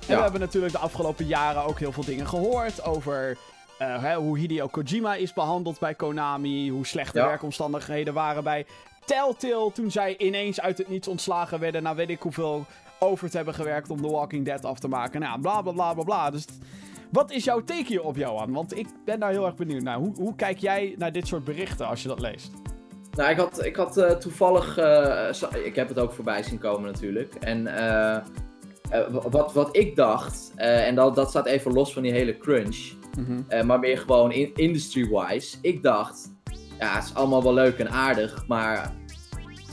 S2: Ja.
S1: we hebben natuurlijk de afgelopen jaren ook heel veel dingen gehoord over eh, hè, hoe Hideo Kojima is behandeld bij Konami. Hoe slechte
S2: Ja.
S1: werkomstandigheden waren bij Telltale toen zij ineens uit het niets ontslagen werden na weet ik hoeveel over te hebben gewerkt om The Walking Dead af te maken. Nou, bla bla bla bla bla. Dus wat is jouw take hierop, Johan? Want ik ben daar heel erg benieuwd naar. Hoe, hoe kijk jij naar dit soort berichten als je dat leest?
S2: Nou, ik had, ik had eh, toevallig. eh, ik heb het ook voorbij zien komen natuurlijk. En eh, wat, wat ik dacht, en dat, dat staat even los van die hele crunch. eh, maar meer gewoon in, industry-wise. Ik dacht, ja, het is allemaal wel leuk en aardig. Maar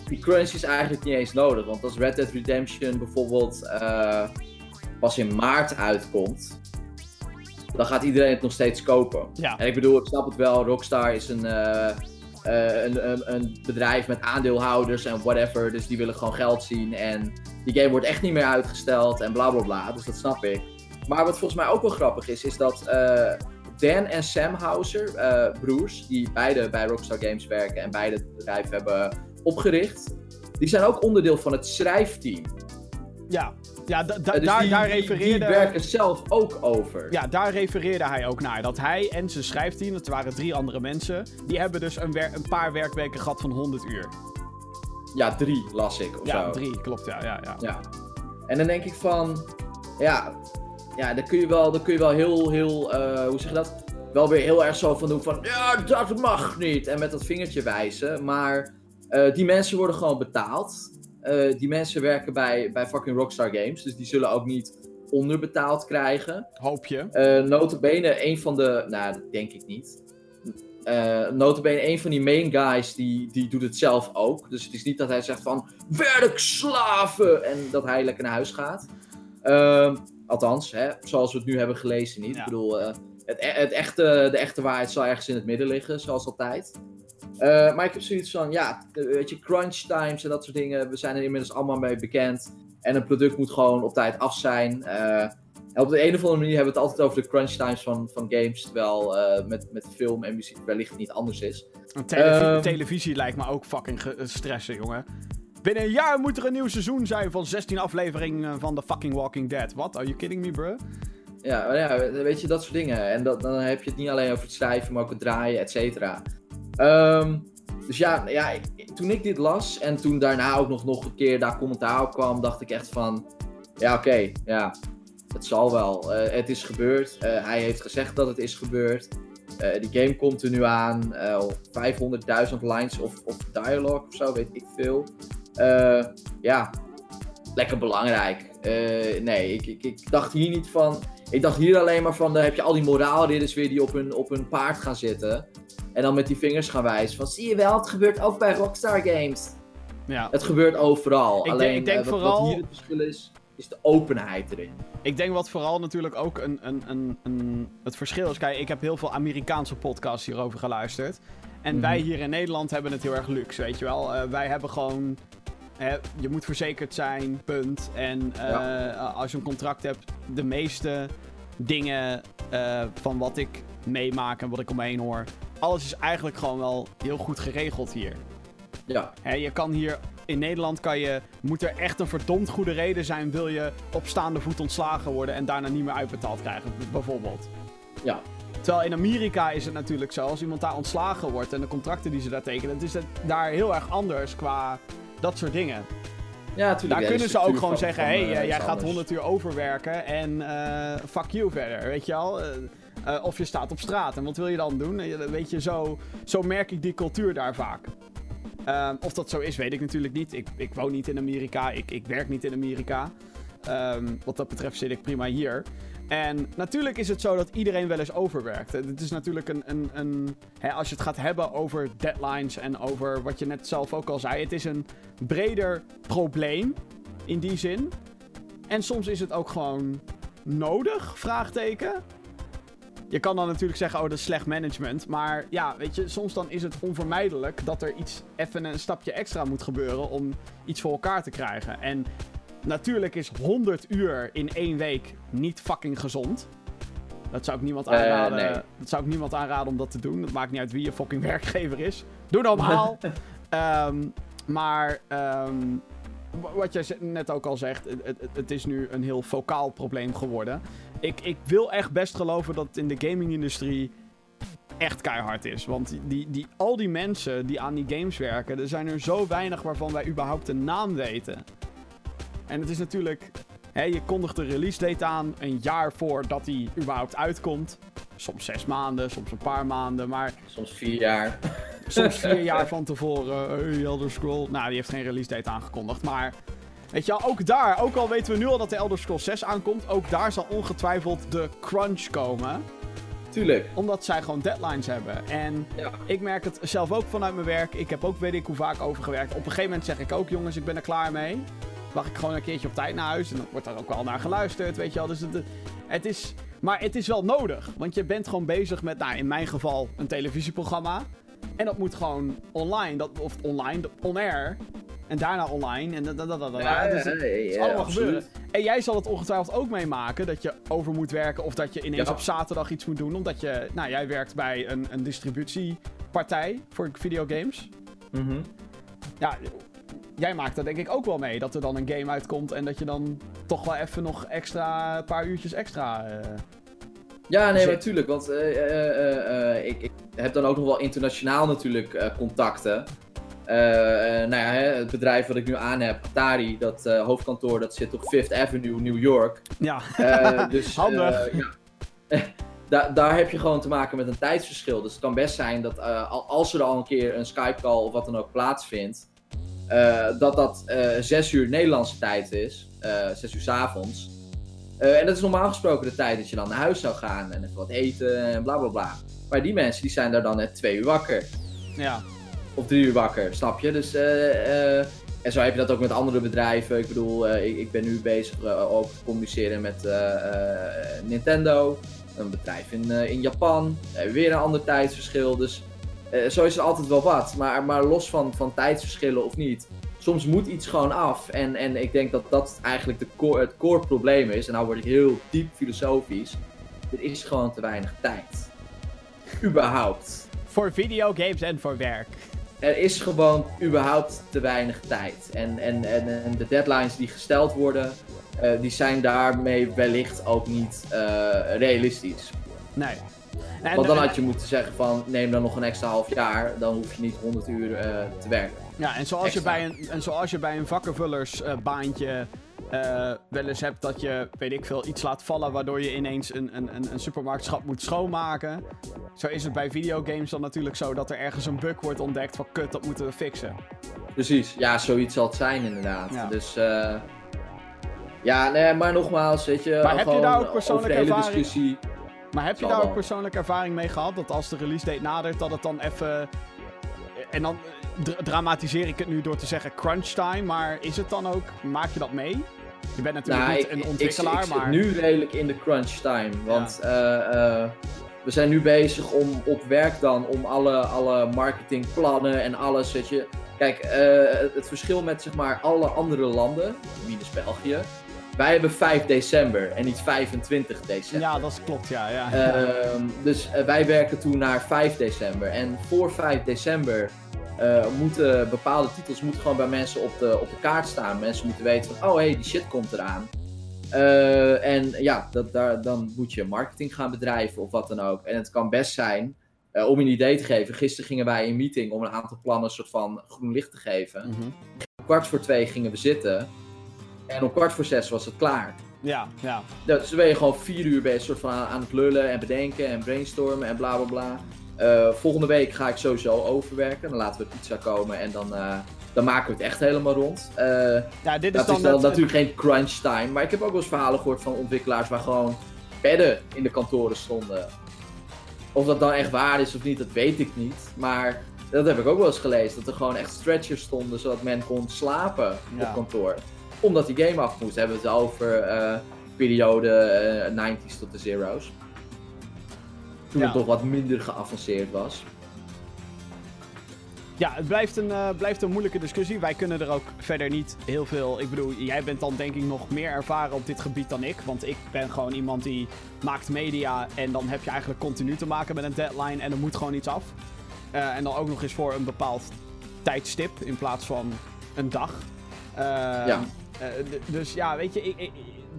S2: die crunch is eigenlijk niet eens nodig. Want als Red Dead Redemption bijvoorbeeld pas in maart uitkomt. Dan gaat iedereen het nog steeds kopen.
S1: Ja.
S2: En ik bedoel, ik snap het wel. Rockstar is een, eh, eh, een, een, een bedrijf met aandeelhouders en whatever. Dus die willen gewoon geld zien. En die game wordt echt niet meer uitgesteld en bla bla bla. Dus dat snap ik. Maar wat volgens mij ook wel grappig is, is dat eh, Dan en Sam Houser, broers, die beide bij Rockstar Games werken en beide het bedrijf hebben opgericht, die zijn ook onderdeel van het schrijfteam.
S1: Ja, ja da- da-
S2: Eh, dus
S1: daar,
S2: die,
S1: daar refereerde...
S2: Die werken zelf ook over.
S1: Ja, daar refereerde hij ook naar. Dat hij en zijn schrijfteam, dat waren drie andere mensen, die hebben dus een, een paar werkweken gehad van 100 uur.
S2: Ja, drie las ik of
S1: Ja,
S2: zo.
S1: drie, klopt, ja. ja, ja.
S2: Ja. En dan denk ik van, ja, ja dan kun je wel, dan kun je wel heel, heel, eh, hoe zeg je dat? Wel weer heel erg zo van doen van, ja, dat mag niet. En met dat vingertje wijzen. Maar eh, die mensen worden gewoon betaald. Eh, die mensen werken bij, bij fucking Rockstar Games. Dus die zullen ook niet onderbetaald krijgen.
S1: Hoop je.
S2: Eh notabene, een van de, nou, dat denk ik niet. uh, notabene een van die main guys, die, die doet het zelf ook. Dus het is niet dat hij zegt van, werkslaven! En dat hij lekker naar huis gaat. Uh, althans, hè, zoals we het nu hebben gelezen niet. Ik bedoel, uh, het, e-, het, echte, de echte waarheid zal ergens in het midden liggen, zoals altijd. Uh, maar ik heb zoiets van, ja, weet je, crunch times en dat soort dingen, we zijn er inmiddels allemaal mee bekend. En een product moet gewoon op tijd af zijn. Uh, op de een of andere manier hebben we het altijd over de crunch times van, van games, terwijl uh, met, met film en muziek wellicht niet anders is.
S1: Televisie, um, televisie lijkt me ook fucking stressen, jongen. Binnen een jaar moet er een nieuw seizoen zijn van 16 afleveringen van The fucking Walking Dead. What? Are you kidding me, bro?
S2: Ja, ja, weet je, dat soort dingen. En dat, dan heb je het niet alleen over het schrijven, maar ook het draaien, et cetera. Um, dus ja, ja, toen ik dit las en toen daarna ook nog, nog een keer daar commentaar op kwam, dacht ik echt van, ja oké, ja, het zal wel. Uh, het is gebeurd. Uh, hij heeft gezegd dat het is gebeurd. Uh, die game komt er nu aan. 500.000 lines of, of dialogue of zo, weet ik veel. ja, lekker belangrijk. nee, ik, ik, ik dacht hier niet van. Ik dacht hier alleen maar van, dan heb je al die moraalridders weer die op hun, op hun paard gaan zitten. En dan met die vingers gaan wijzen van, zie je wel, het gebeurt ook bij Rockstar Games.
S1: Ja.
S2: Het gebeurt overal.
S1: Ik
S2: alleen
S1: denk, ik denk
S2: uh, wat,
S1: vooral...
S2: wat hier het verschil is, is de openheid erin.
S1: Ik denk wat vooral natuurlijk ook een, een, een, een, het verschil is. Kijk, ik heb heel veel Amerikaanse podcasts hierover geluisterd. En mm -hmm. wij hier in Nederland hebben het heel erg luxe, weet je wel. Uh, wij hebben gewoon Hè, je moet verzekerd zijn, punt. En uh, ja. als je een contract hebt, de meeste dingen van wat ik meemaak en wat ik om me heen hoor, alles is eigenlijk gewoon wel heel goed geregeld hier.
S2: Ja.
S1: Je kan hier in Nederland kan je, moet er echt een verdomd goede reden zijn, wil je op staande voet ontslagen worden en daarna niet meer uitbetaald krijgen, bijvoorbeeld.
S2: Ja.
S1: Terwijl in Amerika is het natuurlijk zo, als iemand daar ontslagen wordt en de contracten die ze daar tekenen, het is het daar heel erg anders qua dat soort dingen.
S2: Ja, natuurlijk.
S1: Daar kunnen ze ook gewoon zeggen: hé,
S2: uh,
S1: hey, jij gaat
S2: anders.
S1: 100 uur overwerken en uh, fuck you verder. Weet je? Uh, of je staat op straat. En wat wil je dan doen? Weet je, zo, zo merk ik die cultuur daar vaak. Um, of dat zo is, weet ik natuurlijk niet. Ik, ik woon niet in Amerika. Ik, ik werk niet in Amerika. Um, wat dat betreft zit ik prima hier. En natuurlijk is het zo dat iedereen wel eens overwerkt. Het is natuurlijk een. een, een hè, als je het gaat hebben over deadlines en over wat je net zelf ook al zei. Het is een breder probleem in die zin. En soms is het ook gewoon nodig? Vraagteken. Je kan dan natuurlijk zeggen, oh, dat is slecht management. Maar ja, weet je, soms dan is het onvermijdelijk dat er iets even een stapje extra moet gebeuren om iets voor elkaar te krijgen. En natuurlijk is 100 uur in één week niet fucking gezond. Dat zou ik niemand aanraden.
S2: Uh, nee.
S1: Dat zou ik niemand aanraden om dat te doen. Dat maakt niet uit wie je fucking werkgever is. Doe normaal. um, maar um, wat jij net ook al zegt, het, het, het, is nu een heel focaal probleem geworden. Ik, ik wil echt best geloven dat het in de gaming-industrie echt keihard is. Want die, die, al die mensen die aan die games werken, er zijn er zo weinig waarvan wij überhaupt een naam weten. En het is natuurlijk, hè, je kondigt de release date aan een jaar voordat die überhaupt uitkomt. Soms zes maanden, soms een paar maanden, maar...
S2: Soms vier jaar.
S1: Soms vier jaar van tevoren. Hey, Elder Scroll. Nou, die heeft geen release date aangekondigd. Maar weet je wel, ook daar, ook al weten we nu al dat de Elder Scrolls 6 aankomt, ook daar zal ongetwijfeld de crunch komen.
S2: Tuurlijk.
S1: Omdat zij gewoon deadlines hebben. En
S2: ja.
S1: ik merk het zelf ook vanuit mijn werk. Ik heb ook weet ik hoe vaak overgewerkt. Op een gegeven moment zeg ik ook, jongens, ik ben er klaar mee. Wacht ik gewoon een keertje op tijd naar huis. En dan wordt daar ook wel naar geluisterd, weet je wel. Dus het, het is... Maar het is wel nodig. Want je bent gewoon bezig met, nou, in mijn geval, een televisieprogramma. En dat moet gewoon online, dat, of online, on-air. En daarna online. En dat, dat, dat, dat.
S2: Ja,
S1: dus het is allemaal gebeuren. En jij zal het ongetwijfeld ook meemaken dat je over moet werken. Of dat je ineens op zaterdag iets moet doen. Omdat je, nou, jij werkt bij een, een distributiepartij voor videogames.
S2: Mhm.
S1: Ja, jij maakt dat denk ik ook wel mee. Dat er dan een game uitkomt en dat je dan toch wel even nog extra, een paar uurtjes extra... eh,
S2: Ja, nee, natuurlijk. Want eh, eh, ik, ik heb dan ook nog wel internationaal natuurlijk contacten. Eh, eh, nou ja, het bedrijf wat ik nu aan heb, Atari, dat eh, hoofdkantoor, dat zit op Fifth Avenue, New York.
S1: ja,
S2: dus,
S1: Handig.
S2: ja. Da- daar heb je gewoon te maken met een tijdsverschil. Dus het kan best zijn dat al- als er al een keer een Skype-call of wat dan ook plaatsvindt, dat dat zes uur Nederlandse tijd is, zes uur 's avonds. En dat is normaal gesproken de tijd dat je dan naar huis zou gaan en even wat eten en bla bla bla. Maar die mensen die zijn daar dan net twee uur wakker.
S1: Ja.
S2: Of drie uur wakker, snap je? Dus, eh, eh, en zo heb je dat ook met andere bedrijven. Ik bedoel, eh, ik, ik ben nu bezig ook te communiceren met Nintendo. Een bedrijf in, in Japan. Weer een ander tijdsverschil. Dus zo is er altijd wel wat. Maar, maar los van, van tijdsverschillen of niet. Soms moet iets gewoon af. En, en ik denk dat dat eigenlijk de core, het core probleem is. En nou word ik heel diep filosofisch. Er is gewoon te weinig tijd. Überhaupt.
S1: Voor videogames en voor werk.
S2: Er is gewoon überhaupt te weinig tijd. En, en, en, en de deadlines die gesteld worden, eh, die zijn daarmee wellicht ook niet eh, realistisch.
S1: Nee. En,
S2: Want dan had je moeten zeggen van neem dan nog een extra half jaar, dan hoef je niet 100 uur eh, te werken.
S1: Ja, en zoals, je bij een, en zoals je bij een vakkenvullersbaantje eh wel eens hebt dat je, weet ik veel, iets laat vallen waardoor je ineens een, een, een, een supermarktschap moet schoonmaken. Zo is het bij videogames dan natuurlijk zo dat er ergens een bug wordt ontdekt van kut, dat moeten we fixen.
S2: Precies, ja, zoiets zal het zijn inderdaad.
S1: Ja.
S2: Dus eh, ja, nee, maar nogmaals, weet je,
S1: Maar heb je daar ook
S2: over
S1: persoonlijke
S2: de hele
S1: ervaring?
S2: discussie.
S1: Maar heb je daar ook persoonlijke ervaring mee gehad? Dat als de release date nadert, dat het dan even. En dan dra- dramatiseer ik het nu door te zeggen crunch time, maar is het dan ook. Maak je dat mee? Je bent natuurlijk
S2: Nou,
S1: niet
S2: ik,
S1: een
S2: ik-
S1: ontwikkelaar,
S2: ik, ik zit
S1: maar.
S2: nu redelijk in de crunch time. Want eh, eh, we zijn nu bezig om op werk dan om alle, alle marketingplannen en alles. Weet je. Kijk, eh, het, verschil met zeg maar alle andere landen, minus België. Wij hebben 5 december en niet 25 december.
S1: Ja, dat klopt, ja. ja.
S2: Ehm, dus wij werken toen naar 5 december. En voor 5 december eh, moeten bepaalde titels moeten gewoon bij mensen op de, op de kaart staan. Mensen moeten weten van, oh hé, hey, die shit komt eraan. Eh, en ja, dat, daar, dan moet je marketing gaan bedrijven of wat dan ook. En het kan best zijn, eh, om je een idee te geven. Gisteren gingen wij in een meeting om een aantal plannen soort van groen licht te geven.
S1: Mhm.
S2: Om kwart voor twee gingen we zitten. En om kwart voor zes was het klaar.
S1: ja, ja.
S2: Ja, dus dan ben je gewoon vier uur bezig soort van aan, aan het lullen en bedenken en brainstormen en bla bla bla. Eh, volgende week ga ik sowieso overwerken. Dan laten we pizza komen en dan, eh, dan maken we het echt helemaal rond. Eh,
S1: Ja, dit is
S2: dat
S1: dan
S2: is dan natuurlijk geen crunch time. Maar ik heb ook wel eens verhalen gehoord van ontwikkelaars waar gewoon bedden in de kantoren stonden. Of dat dan echt waar is of niet, dat weet ik niet. Maar dat heb ik ook wel eens gelezen. Dat er gewoon echt stretchers stonden zodat men kon slapen
S1: Ja.
S2: op kantoor. Omdat die game af moest. Hebben we het over periode eh, 90s tot de zero's. Toen
S1: Ja.
S2: het nog wat minder geavanceerd was.
S1: Ja, het blijft een, eh, blijft een moeilijke discussie. Wij kunnen er ook verder niet heel veel. Ik bedoel, jij bent dan denk ik nog meer ervaren op dit gebied dan ik. Want ik ben gewoon iemand die maakt media. En dan heb je eigenlijk continu te maken met een deadline. En er moet gewoon iets af. Eh, en dan ook nog eens voor een bepaald tijdstip in plaats van een dag. Eh,
S2: Ja.
S1: dus ja, weet je, ik, ik-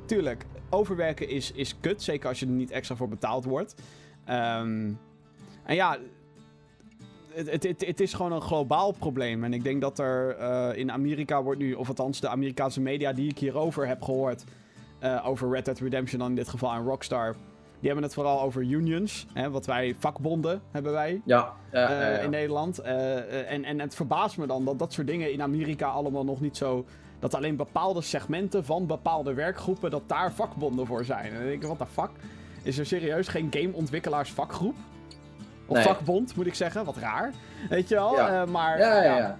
S1: tuurlijk. Overwerken is, is kut. Zeker als je er niet extra voor betaald wordt. Ehm, en ja, het, het, het, het is gewoon een globaal probleem. En ik denk dat er eh, in Amerika wordt nu, of althans de Amerikaanse media die ik hierover heb gehoord, eh, over Red Dead Redemption dan in dit geval en Rockstar, die hebben het vooral over unions. Hè, wat wij, vakbonden hebben wij
S2: Ja, ja,
S1: eh,
S2: ja,
S1: in Nederland. En, en het verbaast me dan dat dat soort dingen in Amerika allemaal nog niet zo... Dat alleen bepaalde segmenten van bepaalde werkgroepen, dat daar vakbonden voor zijn. En dan denk ik, wat de fuck? Is er serieus geen gameontwikkelaarsvakgroep? Of
S2: Nee.
S1: vakbond, moet ik zeggen. Wat raar. Weet je wel?
S2: Ja.
S1: Eh, maar
S2: ja, ja,
S1: ja,
S2: ja.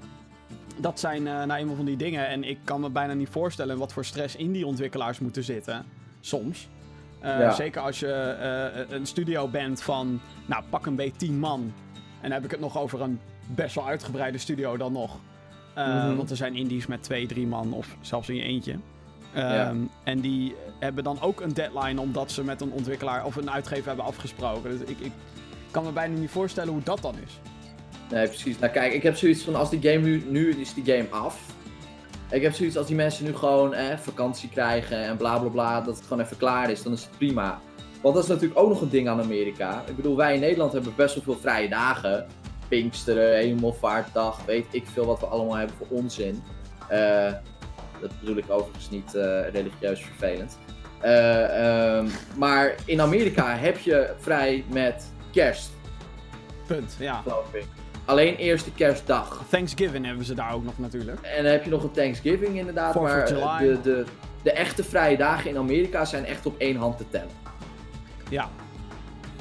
S1: dat zijn eh nou eenmaal van die dingen. En ik kan me bijna niet voorstellen wat voor stress in die ontwikkelaars moeten zitten. Soms. Eh. Zeker als je eh, een studio bent van, nou pak een beetje 10 man. En dan heb ik het nog over een best wel uitgebreide studio dan nog. Eh,
S2: Mhm.
S1: Want er zijn indies met 2, 3 man of zelfs in je eentje. Ehm. En die hebben dan ook een deadline omdat ze met een ontwikkelaar of een uitgever hebben afgesproken. Dus ik, ik kan me bijna niet voorstellen hoe dat dan is.
S2: Nee, precies. Nou kijk, ik heb zoiets van als die game nu, nu is die game af. Ik heb zoiets als die mensen nu gewoon eh, vakantie krijgen en bla bla bla, dat het gewoon even klaar is, dan is het prima. Want dat is natuurlijk ook nog een ding aan Amerika. Ik bedoel, wij in Nederland hebben best wel veel vrije dagen. Pinksteren, Hemelvaartdag, weet ik veel wat we allemaal hebben voor onzin. Eh, dat bedoel ik overigens niet eh, religieus vervelend. Eh, ehm, maar in Amerika heb je vrij met kerst,
S1: Punt, ja.
S2: Alleen eerste kerstdag.
S1: Thanksgiving hebben ze daar ook nog natuurlijk.
S2: En dan heb je nog een Thanksgiving inderdaad.
S1: Fourth
S2: maar
S1: July.
S2: de, de, de echte vrije dagen in Amerika zijn echt op één hand te tellen.
S1: Ja.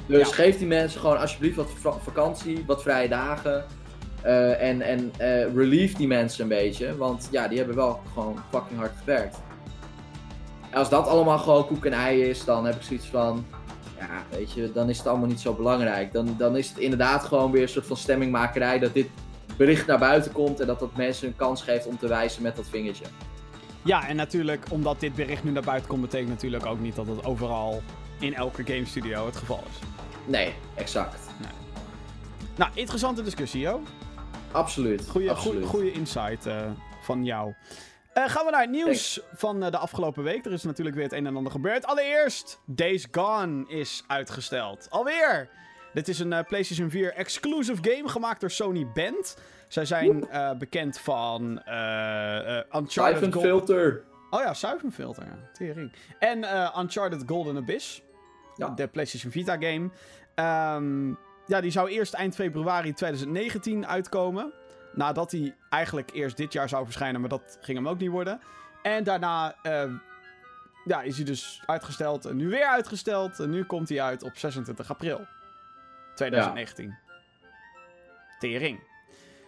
S2: Dus
S1: Ja.
S2: geef die mensen gewoon alsjeblieft wat va- vakantie, wat vrije dagen. Eh, en en eh, relieve die mensen een beetje. Want ja, die hebben wel gewoon fucking hard gewerkt. En als dat allemaal gewoon koek en ei is, dan heb ik zoiets van. Ja, weet je, dan is het allemaal niet zo belangrijk. Dan, dan is het inderdaad gewoon weer een soort van stemmingmakerij dat dit bericht naar buiten komt en dat dat mensen een kans geeft om te wijzen met dat vingertje.
S1: Ja, en natuurlijk, omdat dit bericht nu naar buiten komt, betekent natuurlijk ook niet dat het overal in elke game studio het geval is.
S2: Nee, exact.
S1: Nou, interessante discussie, joh.
S2: Absoluut.
S1: Goeie insight eh, van jou. Eh, gaan we naar het nieuws van eh, de afgelopen week. Er is natuurlijk weer het een en ander gebeurd. Allereerst, Days Gone is uitgesteld. Alweer! Dit is een PlayStation 4 exclusive game gemaakt door Sony Band. Zij zijn bekend van Uncharted
S2: Siphon
S1: Gold-
S2: filter.
S1: Oh ja, zuivenfilter, ja. Tering. En Uncharted Golden Abyss.
S2: Ja.
S1: De PlayStation Vita game. Ehm, ja, die zou eerst eind februari 2019 uitkomen. Nadat hij eigenlijk eerst dit jaar zou verschijnen, maar dat ging hem ook niet worden. En daarna eh, ja, is hij dus uitgesteld en nu weer uitgesteld. En nu komt hij uit op 26 april 2019. Tering.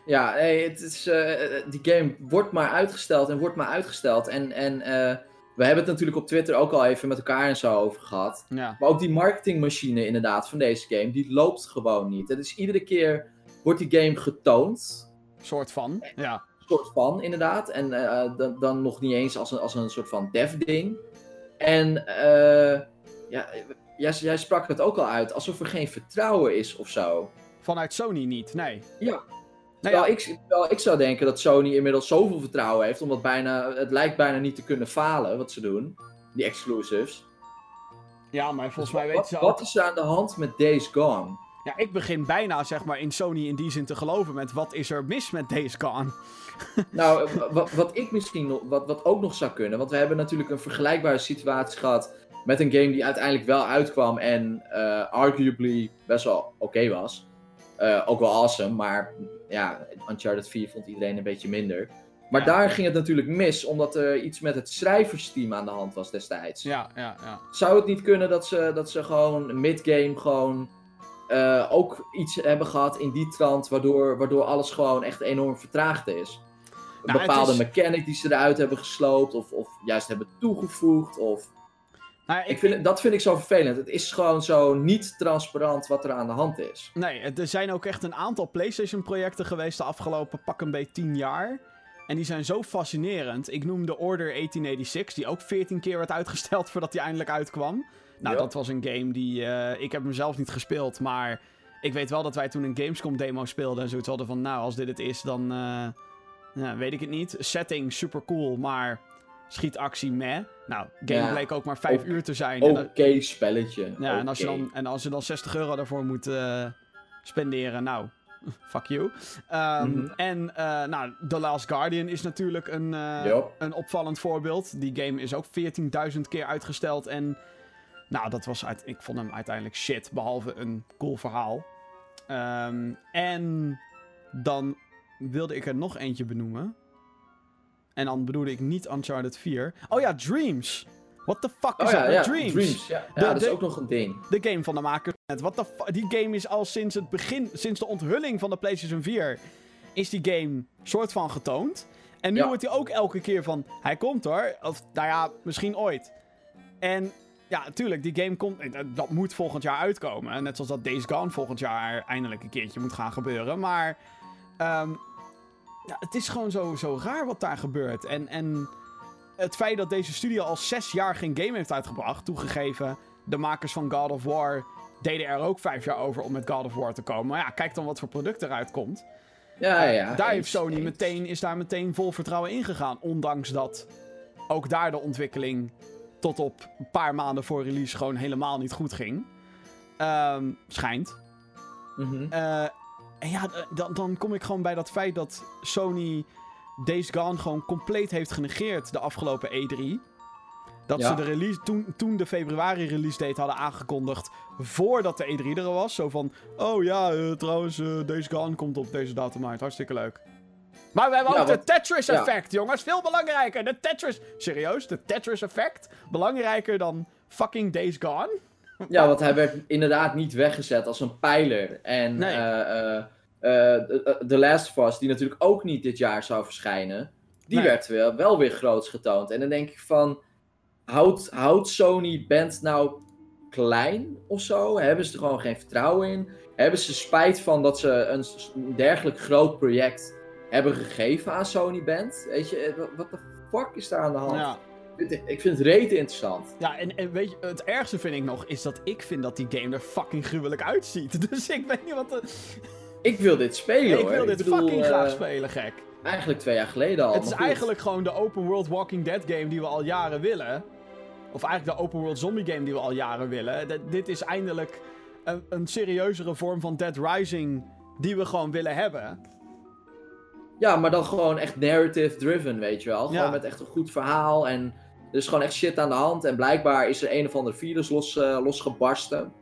S2: Ja, het is, eh, die game wordt maar uitgesteld en wordt maar uitgesteld. En, en eh, we hebben het natuurlijk op Twitter ook al even met elkaar en zo over gehad.
S1: Ja.
S2: Maar ook die marketingmachine inderdaad van deze game, die loopt gewoon niet. Het is iedere keer wordt die game getoond,
S1: Soort van. Ja.
S2: soort van inderdaad. En eh, dan, dan nog niet eens als een, als een soort van dev ding. En eh, ja, jij, jij sprak het ook al uit, alsof er geen vertrouwen is of zo.
S1: Vanuit Sony niet, nee.
S2: Ja.
S1: Nou ja,
S2: ik, ik zou denken dat Sony inmiddels zoveel vertrouwen heeft, omdat bijna, het lijkt bijna niet te kunnen falen wat ze doen. Die exclusives.
S1: ja, maar volgens mij
S2: wat,
S1: weten ze
S2: wat is er aan de hand met Days Gone?
S1: Ja, ik begin bijna zeg maar in Sony in die zin te geloven met wat is er mis met Days Gone.
S2: Nou, wat ik misschien nog, wat, wat ook nog zou kunnen, want we hebben natuurlijk een vergelijkbare situatie gehad met een game die uiteindelijk wel uitkwam en eh, arguably best wel oké was. Eh, ook wel awesome, maar ja, Uncharted 4 vond iedereen een beetje minder. Maar
S1: Ja.
S2: daar ging het natuurlijk mis, omdat er iets met het schrijversteam aan de hand was destijds.
S1: Ja, ja, ja.
S2: Zou het niet kunnen dat ze, dat ze gewoon mid-game gewoon eh, ook iets hebben gehad in die trant, waardoor, waardoor alles gewoon echt enorm vertraagd is? Een
S1: Nou, het
S2: bepaalde
S1: is-
S2: mechanic die ze eruit hebben gesloopt, of, of juist hebben toegevoegd. Of...
S1: Nou,
S2: Ik vind, dat vind ik zo vervelend. Het is gewoon zo niet transparant wat er aan de hand is.
S1: Nee, er zijn ook echt een aantal PlayStation-projecten geweest de afgelopen pak een beetje 10 jaar. En die zijn zo fascinerend. Ik noem de Order 1886, die ook 14 keer werd uitgesteld voordat die eindelijk uitkwam. Nou,
S2: Ja.
S1: dat was een game die. eh, ik heb hem zelf niet gespeeld, maar ik weet wel dat wij toen een Gamescom-demo speelden en zoiets hadden van: nou, als dit het is, dan. eh, ja, weet ik het niet. Setting super cool, maar schietactie meh. Nou, game
S2: Ja.
S1: bleek ook maar 5
S2: Ook-
S1: uur te zijn.
S2: Oké spelletje.
S1: ja, en als, je dan, en als je dan 60 euro daarvoor moet eh, spenderen, nou, fuck you. Ehm,
S2: Mhm.
S1: En eh, nou, The Last Guardian is natuurlijk een, eh, een opvallend voorbeeld. Die game is ook 14.000 keer uitgesteld. En nou, dat was uit, ik vond hem uiteindelijk shit, behalve een cool verhaal. Ehm, en dan wilde ik er nog eentje benoemen. En dan bedoelde ik niet Uncharted 4. Oh ja, Dreams. What the fuck is
S2: Oh ja, ja,
S1: met Dreams?
S2: Ja,
S1: De-
S2: ja dat is ook nog een ding.
S1: de game van de makers. What the fu- die game is al sinds het begin, sinds de onthulling van de PlayStation 4, is die game soort van getoond. En nu wordt hij ook elke keer van, hij komt hoor. Of, nou ja, misschien ooit. En ja, natuurlijk, die game komt, eh, dat- dat moet volgend jaar uitkomen. En Net zoals dat Days Gone volgend jaar eindelijk een keertje moet gaan gebeuren. Maar ehm, ja, het is gewoon zo, zo raar wat daar gebeurt. En, en het feit dat deze studio al zes jaar geen game heeft uitgebracht, toegegeven, de makers van God of War deden er ook vijf jaar over om met God of War te komen. Maar ja, kijk dan wat voor product eruit komt.
S2: Ja, ja.
S1: daar
S2: eens,
S1: heeft Sony
S2: eens.
S1: meteen, is daar meteen vol vertrouwen in gegaan. Ondanks dat ook daar de ontwikkeling tot op een paar maanden voor release gewoon helemaal niet goed ging. Ehm, schijnt. Eh, en ja, d- dan, dan kom ik gewoon bij dat feit dat Sony Days Gone gewoon compleet heeft genegeerd de afgelopen E3. Dat
S2: Ja.
S1: ze de release, toen, toen de februari release date hadden aangekondigd voordat de E3 er was. Zo van, oh ja, eh, trouwens, eh Days Gone komt op deze datum uit. Hartstikke leuk. Maar we hebben
S2: Ja,
S1: ook de Tetris
S2: ja.
S1: effect, jongens. Veel belangrijker. De Tetris... Serieus? De Tetris effect? Belangrijker dan fucking Days Gone?
S2: Ja, want hij werd inderdaad niet weggezet als een pijler. En
S1: Nee.
S2: eh, eh, eh, The- The Last of Us, die natuurlijk ook niet dit jaar zou verschijnen, die
S1: Nee.
S2: werd wel, wel weer groots getoond. En dan denk ik van, houdt, Sony Band nou klein of zo? Hebben ze er gewoon geen vertrouwen in? Hebben ze spijt van dat ze een, dergelijk groot project hebben gegeven aan Sony Band? Weet je, eh, wat de fuck is daar aan de hand?
S1: Ja,
S2: Ik- Ik vind het rete interessant.
S1: ja en, en weet je, het ergste vind ik nog, is dat ik vind dat die game er fucking gruwelijk uitziet. Dus ik weet niet wat de...
S2: Ik wil dit spelen
S1: ik
S2: hoor.
S1: wil dit
S2: bedoel,
S1: fucking
S2: eh,
S1: graag spelen, gek.
S2: Eigenlijk twee jaar geleden al.
S1: Het is eigenlijk gewoon de open world Walking Dead game die we al jaren willen. Of eigenlijk de open world zombie game die we al jaren willen. D- dit is eindelijk een, een serieuzere vorm van Dead Rising die we gewoon willen hebben.
S2: Ja, maar dan gewoon echt narrative driven, weet je wel. Gewoon
S1: Ja.
S2: met echt een goed verhaal. En er is gewoon echt shit aan de hand. En blijkbaar is er een of ander virus los, eh, losgebarsten.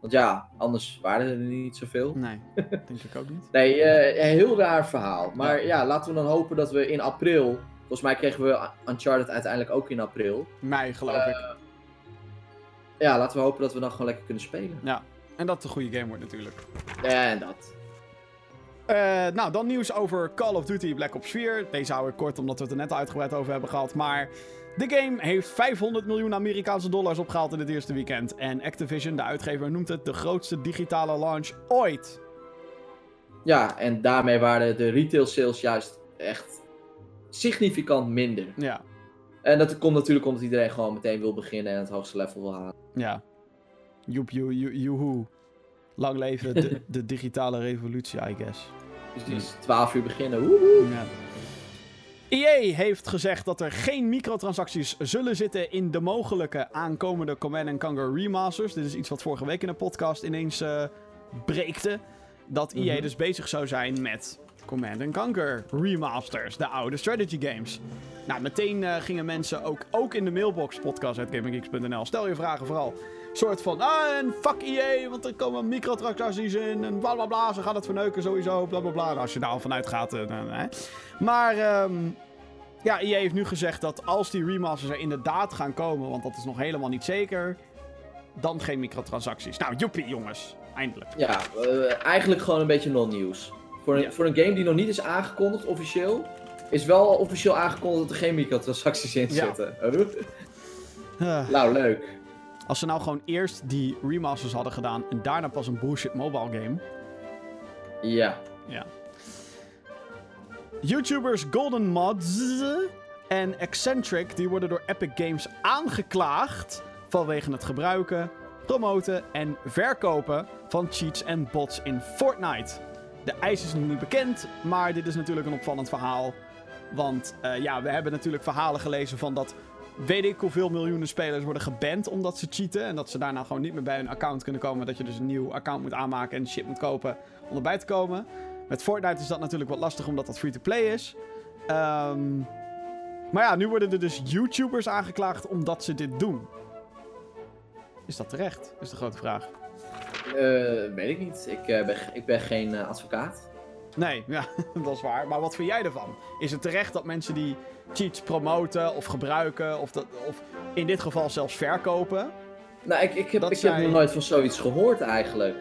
S2: Want ja, anders waren er niet zoveel.
S1: Nee, denk ik ook niet.
S2: Nee, eh, heel raar verhaal. Maar ja. laten we dan hopen dat we in april... Volgens mij kregen we Uncharted uiteindelijk ook in april.
S1: Mei, geloof
S2: Eh,
S1: ik.
S2: Ja, laten we hopen dat we dan gewoon lekker kunnen spelen.
S1: Ja. En dat het een goede game wordt natuurlijk.
S2: En dat.
S1: Eh, nou, dan nieuws over Call of Duty Black Ops 4. Deze hou ik kort omdat we het er net uitgebreid over hebben gehad. Maar de game heeft 500 miljoen Amerikaanse dollars opgehaald in het eerste weekend. En Activision, de uitgever, noemt het de grootste digitale launch ooit.
S2: Ja, en daarmee waren de retail sales juist echt significant minder.
S1: Ja,
S2: En dat komt natuurlijk omdat iedereen gewoon meteen wil beginnen en het hoogste level wil halen.
S1: ja. Joep, joe, joe, joehoe. Lang leven de, de digitale revolutie, I guess.
S2: Precies, 12 uur beginnen. Woehoe.
S1: Ja. EA heeft gezegd dat er geen microtransacties zullen zitten in de mogelijke aankomende Command Conquer remasters. Dit is iets wat vorige week in de podcast ineens eh breekte. Dat EA
S2: Mhm.
S1: dus bezig zou zijn met Command Conquer remasters, de oude strategy games. Nou, meteen eh, gingen mensen ook, ook in de mailbox podcast.gaminggeeks.nl, stel je vragen vooral, soort van, ah, en fuck EA, want er komen microtransacties in en bla bla bla, ze gaan het verneuken sowieso, bla bla bla. Nou, Als je daar al vanuit gaat, eh. Maar, ehm, ja, EA heeft nu gezegd dat als die remasters er inderdaad gaan komen, want dat is nog helemaal niet zeker, dan geen microtransacties. Nou, joepie jongens, eindelijk.
S2: Ja, eh, eigenlijk gewoon een beetje non-nieuws. Voor
S1: Ja.
S2: voor een game die nog niet is aangekondigd officieel, is wel officieel aangekondigd dat er geen microtransacties in
S1: Ja.
S2: zitten.
S1: Eh,
S2: nou, leuk.
S1: Als ze nou gewoon eerst die remasters hadden gedaan en daarna pas een bullshit mobile game,
S2: Ja.
S1: Ja. YouTubers Golden Mods en Eccentric die worden door Epic Games aangeklaagd vanwege het gebruiken, promoten en verkopen van cheats en bots in Fortnite. De eis is nog niet bekend, maar dit is natuurlijk een opvallend verhaal. Want eh, ja, we hebben natuurlijk verhalen gelezen van dat weet ik hoeveel miljoenen spelers worden geband omdat ze cheaten. En dat ze daarna gewoon niet meer bij hun account kunnen komen. Dat je dus een nieuw account moet aanmaken en shit moet kopen om erbij te komen. Met Fortnite is dat natuurlijk wat lastig omdat dat free-to-play is. Ehm, maar ja, nu worden er dus YouTubers aangeklaagd omdat ze dit doen. Is dat terecht? Is de grote vraag.
S2: Eh, weet ik niet. Ik, eh, ben, ik ben geen eh, advocaat.
S1: Nee, ja, dat is waar. Maar wat vind jij ervan? Is het terecht dat mensen die cheats promoten of gebruiken, of, dat, of in dit geval zelfs verkopen?
S2: Nou, ik, ik, heb, ik
S1: zij-
S2: heb nog nooit van zoiets gehoord eigenlijk.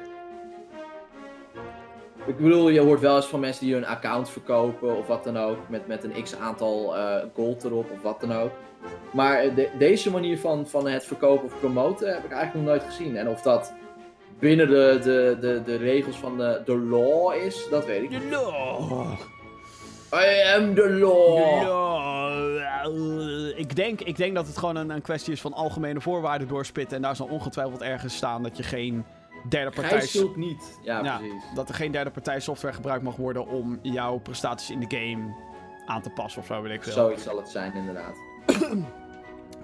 S2: Ik bedoel, je hoort wel eens van mensen die hun account verkopen of wat dan ook. Met, met een x aantal eh, gold erop of wat dan ook. Maar de- deze manier van, van het verkopen of promoten heb ik eigenlijk nog nooit gezien. En of dat binnen de, de, de, de regels van de, de law is, dat weet ik niet.
S1: De law.
S2: I am the law!
S1: Ik denk, ik denk dat het gewoon een, een kwestie is van algemene voorwaarden doorspitten. En daar zal ongetwijfeld ergens staan dat je geen derde partij...
S2: Gij zult niet. Ja,
S1: Ja,
S2: precies.
S1: dat er geen derde partij software gebruikt mag worden om jouw prestaties in de game aan te passen of zo, weet ik veel.
S2: Zoiets zal het zijn, inderdaad.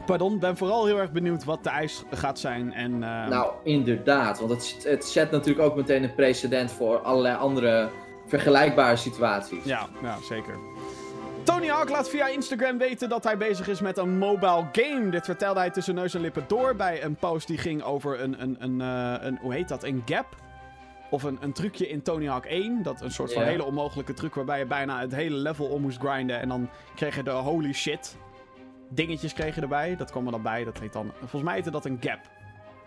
S1: Pardon, ben vooral heel erg benieuwd wat de eis gaat zijn. En, eh,
S2: Nou, inderdaad. Want het, het zet natuurlijk ook meteen een precedent voor allerlei andere vergelijkbare situaties.
S1: Ja, ja, zeker. Tony Hawk laat via Instagram weten dat hij bezig is met een mobile game. Dit vertelde hij tussen neus en lippen door bij een post die ging over een, een, een, eh, een hoe heet dat, een gap. Of een, een trucje in Tony Hawk 1. Dat een soort van hele onmogelijke truc waarbij je bijna het hele level om moest grinden. En dan kreeg je de holy shit dingetjes kreeg je erbij. Dat kwam er dan bij. Dat heet dan, volgens mij heette dat een gap.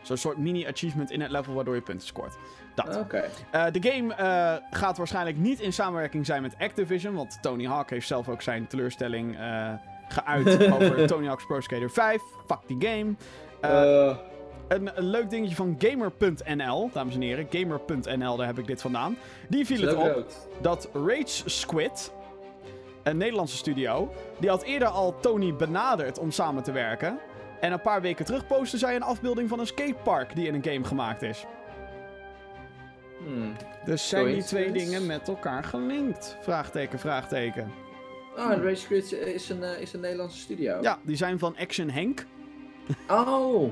S1: Zo'n soort mini-achievement in het level waardoor je punten scoort. Dat. Eh, de game eh, gaat waarschijnlijk niet in samenwerking zijn met Activision. Want Tony Hawk heeft zelf ook zijn teleurstelling eh, geuit over Tony Hawk's Pro Skater 5. Fuck die game. Een, een leuk dingetje van Gamer.nl, dames en heren. Gamer.nl, daar heb ik dit vandaan. Die viel het op dat Rage Squid, een Nederlandse studio, die had eerder al Tony benaderd om samen te werken. En een paar weken terug postte zij een afbeelding van een skatepark die in een game gemaakt is.
S2: Hmm.
S1: Dus zijn die twee dingen met elkaar gelinkt? Vraagteken, vraagteken.
S2: Ah, Rage Squid is een, eh, is een Nederlandse studio.
S1: Ja, die zijn van Action Henk.
S2: Oh!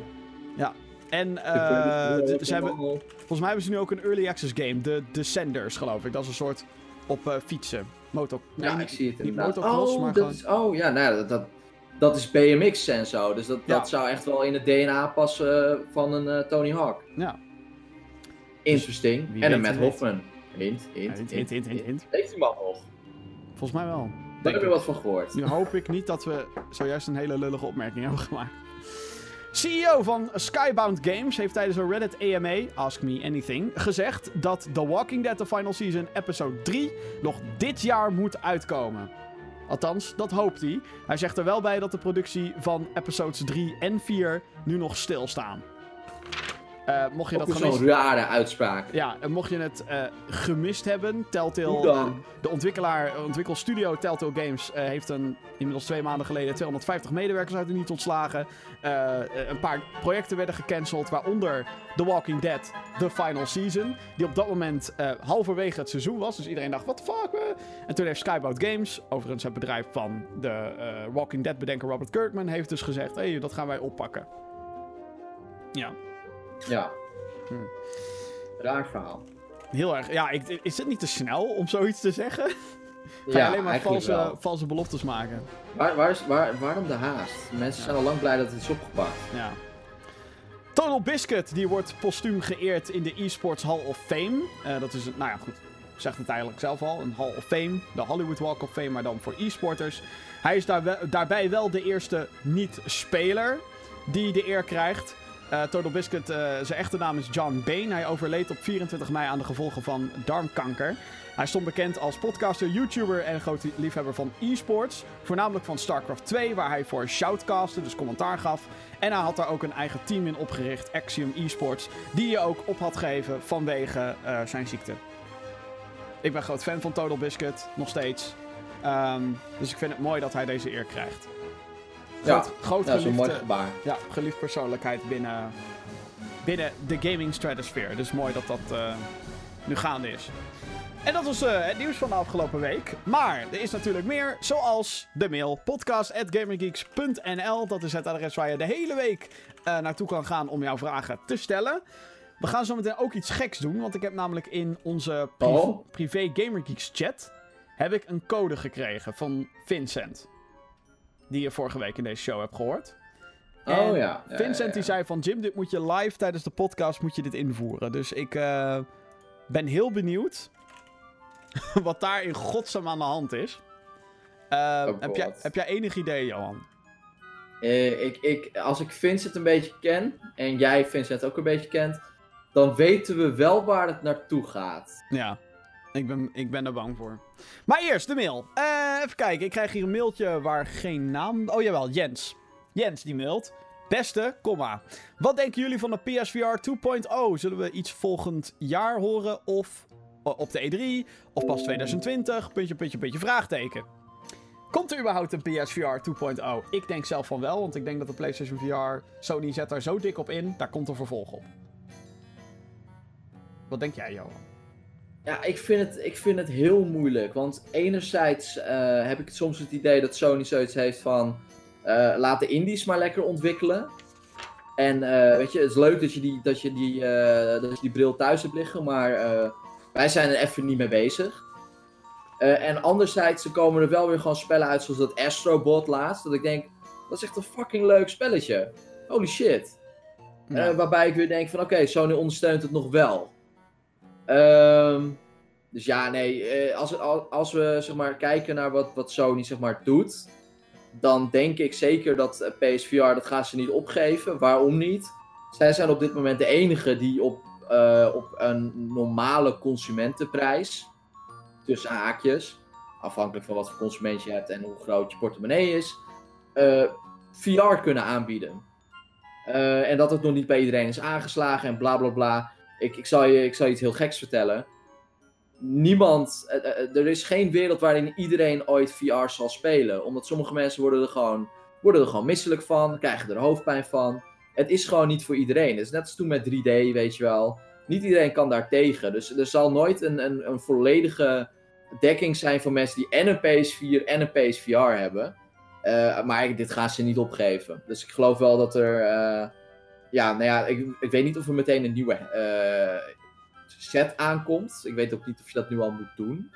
S1: En eh, d- ze hebben, volgens mij hebben ze nu ook een early access game, de Descenders geloof ik. Dat is een soort op eh, fietsen. Moto. nee,
S2: Ja,
S1: niet-
S2: ik zie het inderdaad. oh,
S1: maar
S2: dat
S1: gewoon-
S2: is, oh, ja, nou, dat, dat, dat is BMX en zo. Dus dat,
S1: Ja.
S2: dat zou echt wel in het DNA passen van een eh, Tony Hawk.
S1: Ja.
S2: Interesting.
S1: wie
S2: en een Matt. Hoffman. Hint, hint,
S1: Hint, hint, hint, hint, hint.
S2: Heeft die man nog?
S1: Volgens mij wel.
S2: Daar heb je wat van gehoord.
S1: Nu hoop ik niet dat we zojuist een hele lullige opmerking hebben gemaakt. CEO van Skybound Games heeft tijdens een Reddit AMA, Ask Me Anything, gezegd dat The Walking Dead The Final Season episode 3 nog dit jaar moet uitkomen. Althans, dat hoopt hij. Hij zegt er wel bij dat de productie van episodes 3 en 4 nu nog stilstaan. Eh mocht je dat gemist...
S2: zo'n rare uitspraak.
S1: Ja, en mocht je het eh, gemist hebben, Telltale... Eh, de ontwikkelaar, ontwikkelstudio Telltale Games heeft een, inmiddels twee maanden geleden 250 medewerkers uit de niet ontslagen. Een paar projecten werden gecanceld, waaronder The Walking Dead, The Final Season. Die op dat moment halverwege het seizoen was. Dus iedereen dacht, what the fuck? En toen heeft Skybound Games, overigens het bedrijf van de Walking Dead bedenker Robert Kirkman, heeft dus gezegd, hé, hey, dat gaan wij oppakken. Ja,
S2: Ja.
S1: Hmm.
S2: Raar verhaal.
S1: heel erg. Ja, ik, is het niet te snel om zoiets te zeggen? Ga je
S2: Ja,
S1: alleen maar valse,
S2: wel.
S1: valse beloftes maken?
S2: Waar, waar is, waar, waarom de haast? Mensen zijn al lang blij dat het is opgepakt.
S1: Ja. Total Biscuit, die wordt postuum geëerd in de eSports Hall of Fame. Eh, dat is een, nou ja, goed. Ik zeg het eigenlijk zelf al, een Hall of Fame. De Hollywood Walk of Fame, maar dan voor e-sporters. Hij is daar daarbij wel de eerste niet-speler die de eer krijgt. Eh, Total Biscuit, eh, zijn echte naam is John Bain. Hij overleed op 24 mei aan de gevolgen van darmkanker. Hij stond bekend als podcaster, YouTuber en grote liefhebber van e-sports. Voornamelijk van StarCraft 2, waar hij voor shoutcastte, dus commentaar gaf. En hij had daar ook een eigen team in opgericht, Axiom Esports, die je ook op had gegeven vanwege eh, zijn ziekte. Ik ben groot fan van Total Biscuit, nog steeds. Ehm, dus ik vind het mooi dat hij deze eer krijgt.
S2: Ja,
S1: Groot, groot
S2: dat is een mooi
S1: geliefde-
S2: gebaar.
S1: ja, geliefd persoonlijkheid binnen, binnen de gaming stratosphere. Dus mooi dat dat eh, nu gaande is. En dat was eh, het nieuws van de afgelopen week. Maar er is natuurlijk meer, zoals de mail podcast.gamergeeks.nl. Dat is het adres waar je de hele week eh, naartoe kan gaan om jouw vragen te stellen. We gaan zo meteen ook iets geks doen, want ik heb namelijk in onze pri-
S2: Oh.
S1: privé Gamergeeks chat heb ik een code gekregen van Vincent. Die je vorige week in deze show hebt gehoord. En
S2: Oh ja. ja,
S1: Vincent
S2: ja, ja.
S1: die zei van Jim, dit moet je live tijdens de podcast moet je dit invoeren. Dus ik eh, ben heel benieuwd wat daar in godsnaam aan de hand is. Eh,
S2: Oh
S1: heb, jij, heb jij enig idee, Johan?
S2: Eh, ik, ik, als ik Vincent een beetje ken, en jij Vincent ook een beetje kent, dan weten we wel waar het naartoe gaat.
S1: Ja, ik ben, ik ben er bang voor. Maar eerst de mail. Eh, even kijken, ik krijg hier een mailtje waar geen naam... Oh jawel, Jens. Jens die mailt. Beste, komma. Wat denken jullie van de PSVR 2.0? Zullen we iets volgend jaar horen of o- op de E3 of pas 2020? Puntje, puntje, puntje, vraagteken. Komt er überhaupt een PSVR 2.0? Ik denk zelf van wel, want ik denk dat de PlayStation VR... Sony zet daar zo dik op in, daar komt een vervolg op. Wat denk jij, Johan?
S2: Ja, ik vind het, ik vind het heel moeilijk. Want enerzijds eh, heb ik soms het idee dat Sony zoiets heeft van... eh, laat de indies maar lekker ontwikkelen. En eh, weet je, het is leuk dat je die, dat je die, dat je die bril thuis hebt liggen, maar wij zijn er even niet mee bezig. En anderzijds er komen er wel weer gewoon spellen uit zoals dat Astrobot laatst. Dat ik denk, dat is echt een fucking leuk spelletje. Holy shit.
S1: Ja.
S2: Waarbij ik weer denk van oké, Sony ondersteunt het nog wel. Ehm, dus ja, nee, eh, als, als, we zeg maar, kijken naar wat, wat Sony zeg maar, doet, dan denk ik zeker dat eh, PSVR, dat gaan ze niet opgeven. Waarom niet? zij zijn op dit moment de enige die op, eh, op een normale consumentenprijs, tussen haakjes, afhankelijk van wat voor consument je hebt en hoe groot je portemonnee is, VR kunnen aanbieden. En dat het nog niet bij iedereen is aangeslagen en bla bla bla. Ik, ik, zal je, ik je iets heel geks vertellen. Niemand, eh, eh, er is geen wereld waarin iedereen ooit VR zal spelen. Omdat sommige mensen worden er gewoon, worden er gewoon misselijk van, krijgen er hoofdpijn van. Het is gewoon niet voor iedereen. Het is net als toen met 3D, weet je wel. Niet iedereen kan daar tegen. Dus er zal nooit een, een, een volledige dekking zijn voor mensen die en een PS4 en een PSVR hebben. Maar dit gaan ze niet opgeven. Dus ik geloof wel dat er. Ja, nou ja, ik, ik, weet niet of er meteen een nieuwe uh, set aankomt. Ik weet ook niet of je dat nu al moet doen.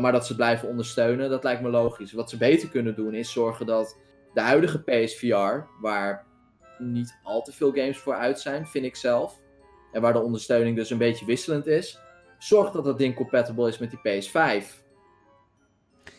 S2: maar dat ze blijven ondersteunen, dat lijkt me logisch. Wat ze beter kunnen doen is zorgen dat de huidige PSVR, waar niet al te veel games voor uit zijn, vind ik zelf. En waar de ondersteuning dus een beetje wisselend is. Zorg dat dat ding compatible is met die PS5.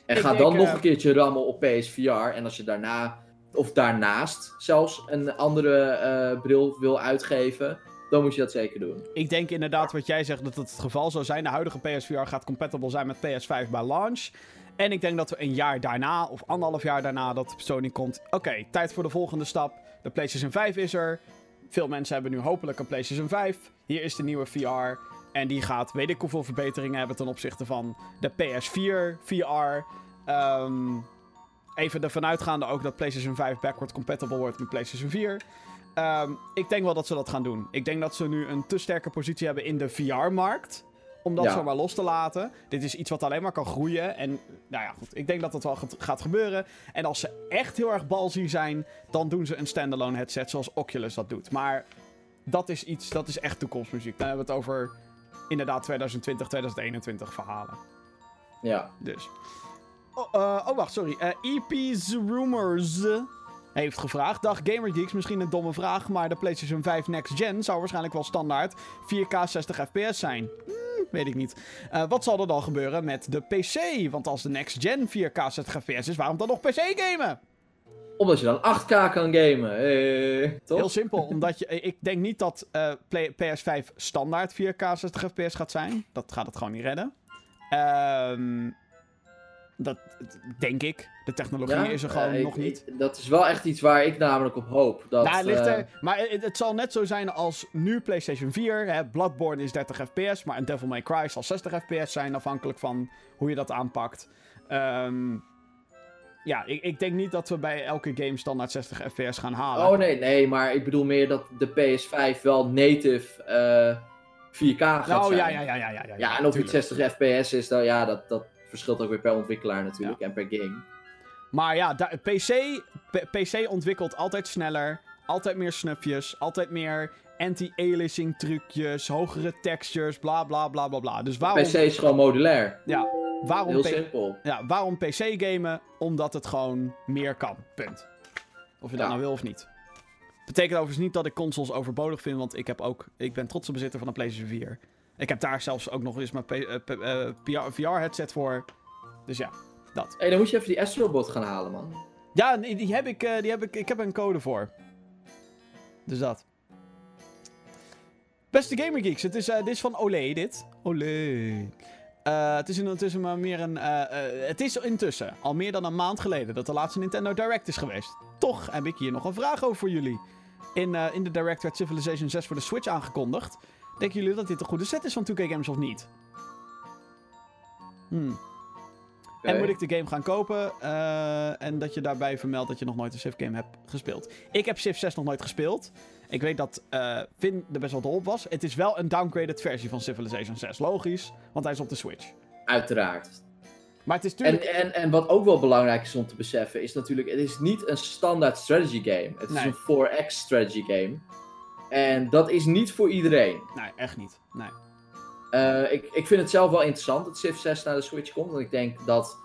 S2: En
S1: Ik
S2: ga
S1: denk,
S2: dan nog
S1: eh,
S2: een keertje rammen op PSVR. En als je daarna, of daarnaast zelfs, een andere eh, bril wil uitgeven, dan moet je dat zeker doen.
S1: Ik denk inderdaad wat jij zegt dat het het geval zou zijn. De huidige PSVR gaat compatible zijn met PS5 bij launch. En ik denk dat we een jaar daarna, of anderhalf jaar daarna, dat Sony komt. Oké, tijd voor de volgende stap. De PlayStation 5 is er. Veel mensen hebben nu hopelijk een PlayStation 5. Hier is de nieuwe VR. En die gaat, weet ik hoeveel verbeteringen hebben ten opzichte van de PS4 VR. Ehm, even ervan uitgaande ook dat PlayStation 5 backward compatible wordt met PlayStation 4. Ehm, ik denk wel dat ze dat gaan doen. Ik denk dat ze nu een te sterke positie hebben in de VR-markt. Om dat
S2: Ja.
S1: zomaar los te laten. Dit is iets wat alleen maar kan groeien. En nou ja, goed. Ik denk dat dat wel gaat- gebeuren. En als ze echt heel erg balzie zijn, dan doen ze een standalone headset zoals Oculus dat doet. Maar dat is iets, dat is echt toekomstmuziek. Dan hebben we het over inderdaad 2020, 2021 verhalen.
S2: Ja.
S1: Dus. Oh, eh, oh wacht, sorry. Eh EP's Rumors heeft gevraagd. Dag Gamergeeks, misschien een domme vraag, maar de PlayStation 5 Next Gen zou waarschijnlijk wel standaard 4K 60 fps zijn. Hmm, weet ik niet. Eh, wat zal er dan gebeuren met de PC? Want als de Next Gen 4K 60 fps is, waarom dan nog PC gamen?
S2: Omdat je dan 8K kan gamen. Toch?
S1: Heel simpel, omdat je, ik denk niet dat eh, Play- PS5 standaard 4K 60 fps gaat zijn. Dat gaat het gewoon niet redden. Ehm, dat denk ik. De technologie
S2: Ja,
S1: is er gewoon nog
S2: ik-
S1: niet.
S2: dat is wel echt iets waar ik namelijk op hoop. Dat,
S1: nou, het ligt
S2: eh,
S1: er, maar het, het zal net zo zijn als nu PlayStation 4. Hè, Bloodborne is 30 fps, maar een Devil May Cry zal 60 fps zijn, afhankelijk van hoe je dat aanpakt. Ehm, ja, ik, ik denk niet dat we bij elke game standaard 60 fps gaan halen.
S2: Oh nee, nee, maar ik bedoel meer dat de PS5 wel native eh, 4K gaat
S1: Nou,
S2: zijn.
S1: ja, ja, ja, ja, ja, ja.
S2: Ja, en of het
S1: tuurlijk.
S2: 60 fps is, dan, ja, dat, dat verschilt ook weer per ontwikkelaar natuurlijk en per game.
S1: Maar ja, PC, PC ontwikkelt altijd sneller, altijd meer snufjes, altijd meer anti-aliasing trucjes, hogere textures, bla bla bla bla bla. Dus waarom,
S2: PC is gewoon modulair.
S1: ja, waarom,
S2: Heel simpel.
S1: ja, waarom PC gamen? Omdat het gewoon meer kan. Punt. Of je dat
S2: Ja.
S1: nou wil of niet. Betekent overigens niet dat ik consoles overbodig vind, want ik heb ook, ik ben trotse bezitter van een PlayStation 4. Ik heb daar zelfs ook nog eens mijn eh, eh, VR-headset voor. Dus ja, dat.
S2: Hé, dan moet je even die Astrobot gaan halen, man.
S1: Ja, die, die heb ik, eh, die heb ik. Ik heb een code voor. Dus dat. Beste Gamer Geeks, het is, dit is van Olé, dit. Olé. Het is intussen maar meer een. het is intussen al meer dan een maand geleden dat de laatste Nintendo Direct is geweest. Toch heb ik hier nog een vraag over voor jullie. In, in de Direct werd Civilization 6 voor de Switch aangekondigd. Denken jullie dat dit een goede set is van 2K Games of niet? Hmm. En moet ik de game gaan kopen? eh, en dat je daarbij vermeldt dat je nog nooit een Civ game hebt gespeeld. Ik heb Civ 6 nog nooit gespeeld. Ik weet dat eh Finn er best wel dol op was. Het is wel een downgraded versie van Civilization 6. Logisch, want hij is op de Switch.
S2: Uiteraard.
S1: Maar het is
S2: En,
S1: natuurlijk...
S2: en, en wat ook wel belangrijk is om te beseffen, is natuurlijk, het is niet een standaard strategy game. Het is een 4X strategy game. En dat is niet voor iedereen.
S1: Nee, echt niet. Nee.
S2: Eh, ik, ik vind het zelf wel interessant dat Civ 6 naar de Switch komt. Want ik denk dat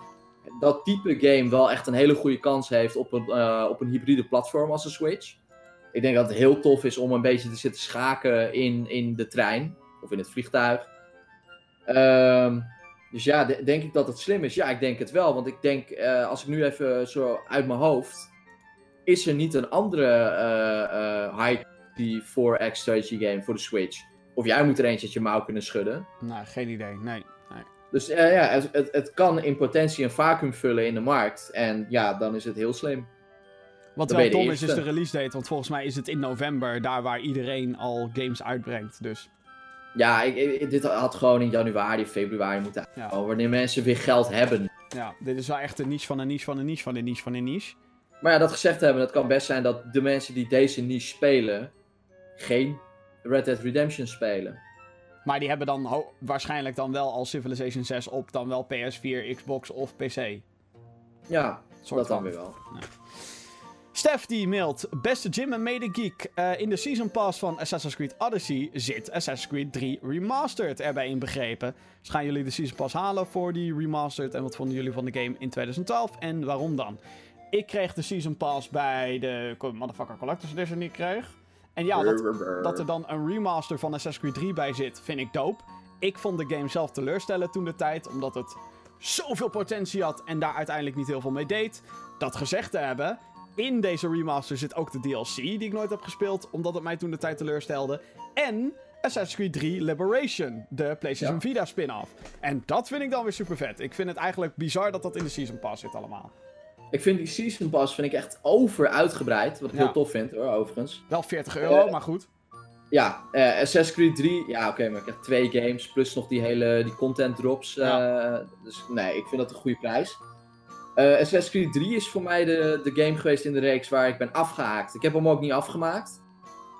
S2: dat type game wel echt een hele goede kans heeft op een, eh, op een hybride platform als de Switch. Ik denk dat het heel tof is om een beetje te zitten schaken in, in de trein of in het vliegtuig. Ehm, dus ja, de- denk ik dat het slim is? Ja, ik denk het wel. Want ik denk, eh, als ik nu even zo uit mijn hoofd, is er niet een andere high die 4X strategy game voor de Switch. Of jij moet er eentje uit je mouw kunnen schudden.
S1: Nou, geen idee. Nee. nee.
S2: Dus eh, ja, het, het, het kan in potentie een vacuüm vullen in de markt. En ja, dan is het heel slim.
S1: Wat
S2: Dan
S1: wel dom is, is de release date. Want volgens mij is het in november, daar waar iedereen al games uitbrengt. Dus
S2: Ja, ik, ik- dit had gewoon in januari, februari moeten
S1: ja,
S2: wanneer mensen weer geld hebben.
S1: ja, dit is wel echt een niche van een niche van een niche van een niche van een niche.
S2: Maar ja, dat gezegd hebben, het kan best zijn dat de mensen die deze niche spelen, geen Red Dead Redemption spelen.
S1: Maar die hebben dan waarschijnlijk dan wel al Civilization 6 op, dan wel PS4, Xbox of PC.
S2: Ja,
S1: Soort
S2: dat dan weer wel.
S1: Stef die mailt, beste Jim en mede geek, eh, in de Season Pass van Assassin's Creed Odyssey zit Assassin's Creed 3 Remastered erbij inbegrepen. Dus gaan jullie de Season Pass halen voor die Remastered en wat vonden jullie van de game in 2012 en waarom dan? Ik kreeg de Season Pass bij de Motherfucker Collector's Edition die ik kreeg. En ja, dat, dat er dan een remaster van Assassin's Creed 3 bij zit, vind ik dope. Ik vond de game zelf teleurstellend toen de tijd, omdat het zoveel potentie had en daar uiteindelijk niet heel veel mee deed. Dat gezegd te hebben, in deze remaster zit ook de DLC die ik nooit heb gespeeld, omdat het mij toen de tijd teleurstelde. En Assassin's Creed 3 Liberation, de PlayStation
S2: Ja.
S1: Vita spin-off. En dat vind ik dan weer super vet. Ik vind het eigenlijk bizar dat dat in de Season Pass zit allemaal.
S2: Ik vind die Season Pass vind ik echt over uitgebreid. Wat ik
S1: Ja.
S2: heel tof vind hoor, overigens.
S1: Wel 40 euro,
S2: Eh,
S1: maar goed.
S2: Ja, eh, Assassin's Creed 3, ja oké, maar ik heb twee games plus nog die hele die content drops. eh, Dus nee, ik vind dat een goede prijs. Assassin's Creed 3 is voor mij de, de game geweest in de reeks waar ik ben afgehaakt. Ik heb hem ook niet afgemaakt.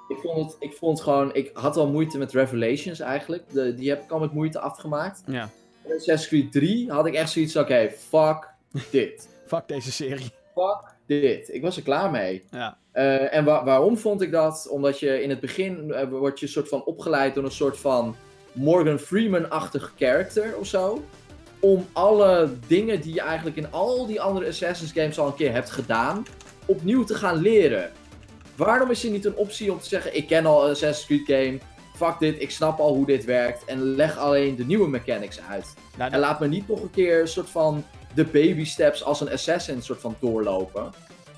S2: Ik vond het, ik vond het gewoon, ik had al moeite met Revelations eigenlijk. De, die heb ik al met moeite afgemaakt.
S1: Ja.
S2: Assassin's Creed 3 had ik echt zoiets van, oké, fuck dit.
S1: Fuck deze serie.
S2: Fuck dit. Ik was er klaar mee.
S1: Ja.
S2: Eh, en wa- waarom vond ik dat? Omdat je in het begin eh, word je soort van opgeleid door een soort van Morgan Freeman-achtig character of zo. Om alle dingen die je eigenlijk in al die andere Assassin's games al een keer hebt gedaan, opnieuw te gaan leren. Waarom is er niet een optie om te zeggen: Ik ken al een Assassin's Creed game, fuck dit, ik snap al hoe dit werkt en leg alleen de nieuwe mechanics uit.
S1: Nou,
S2: En laat me niet nog een keer een soort van de baby steps als een assassin soort van doorlopen.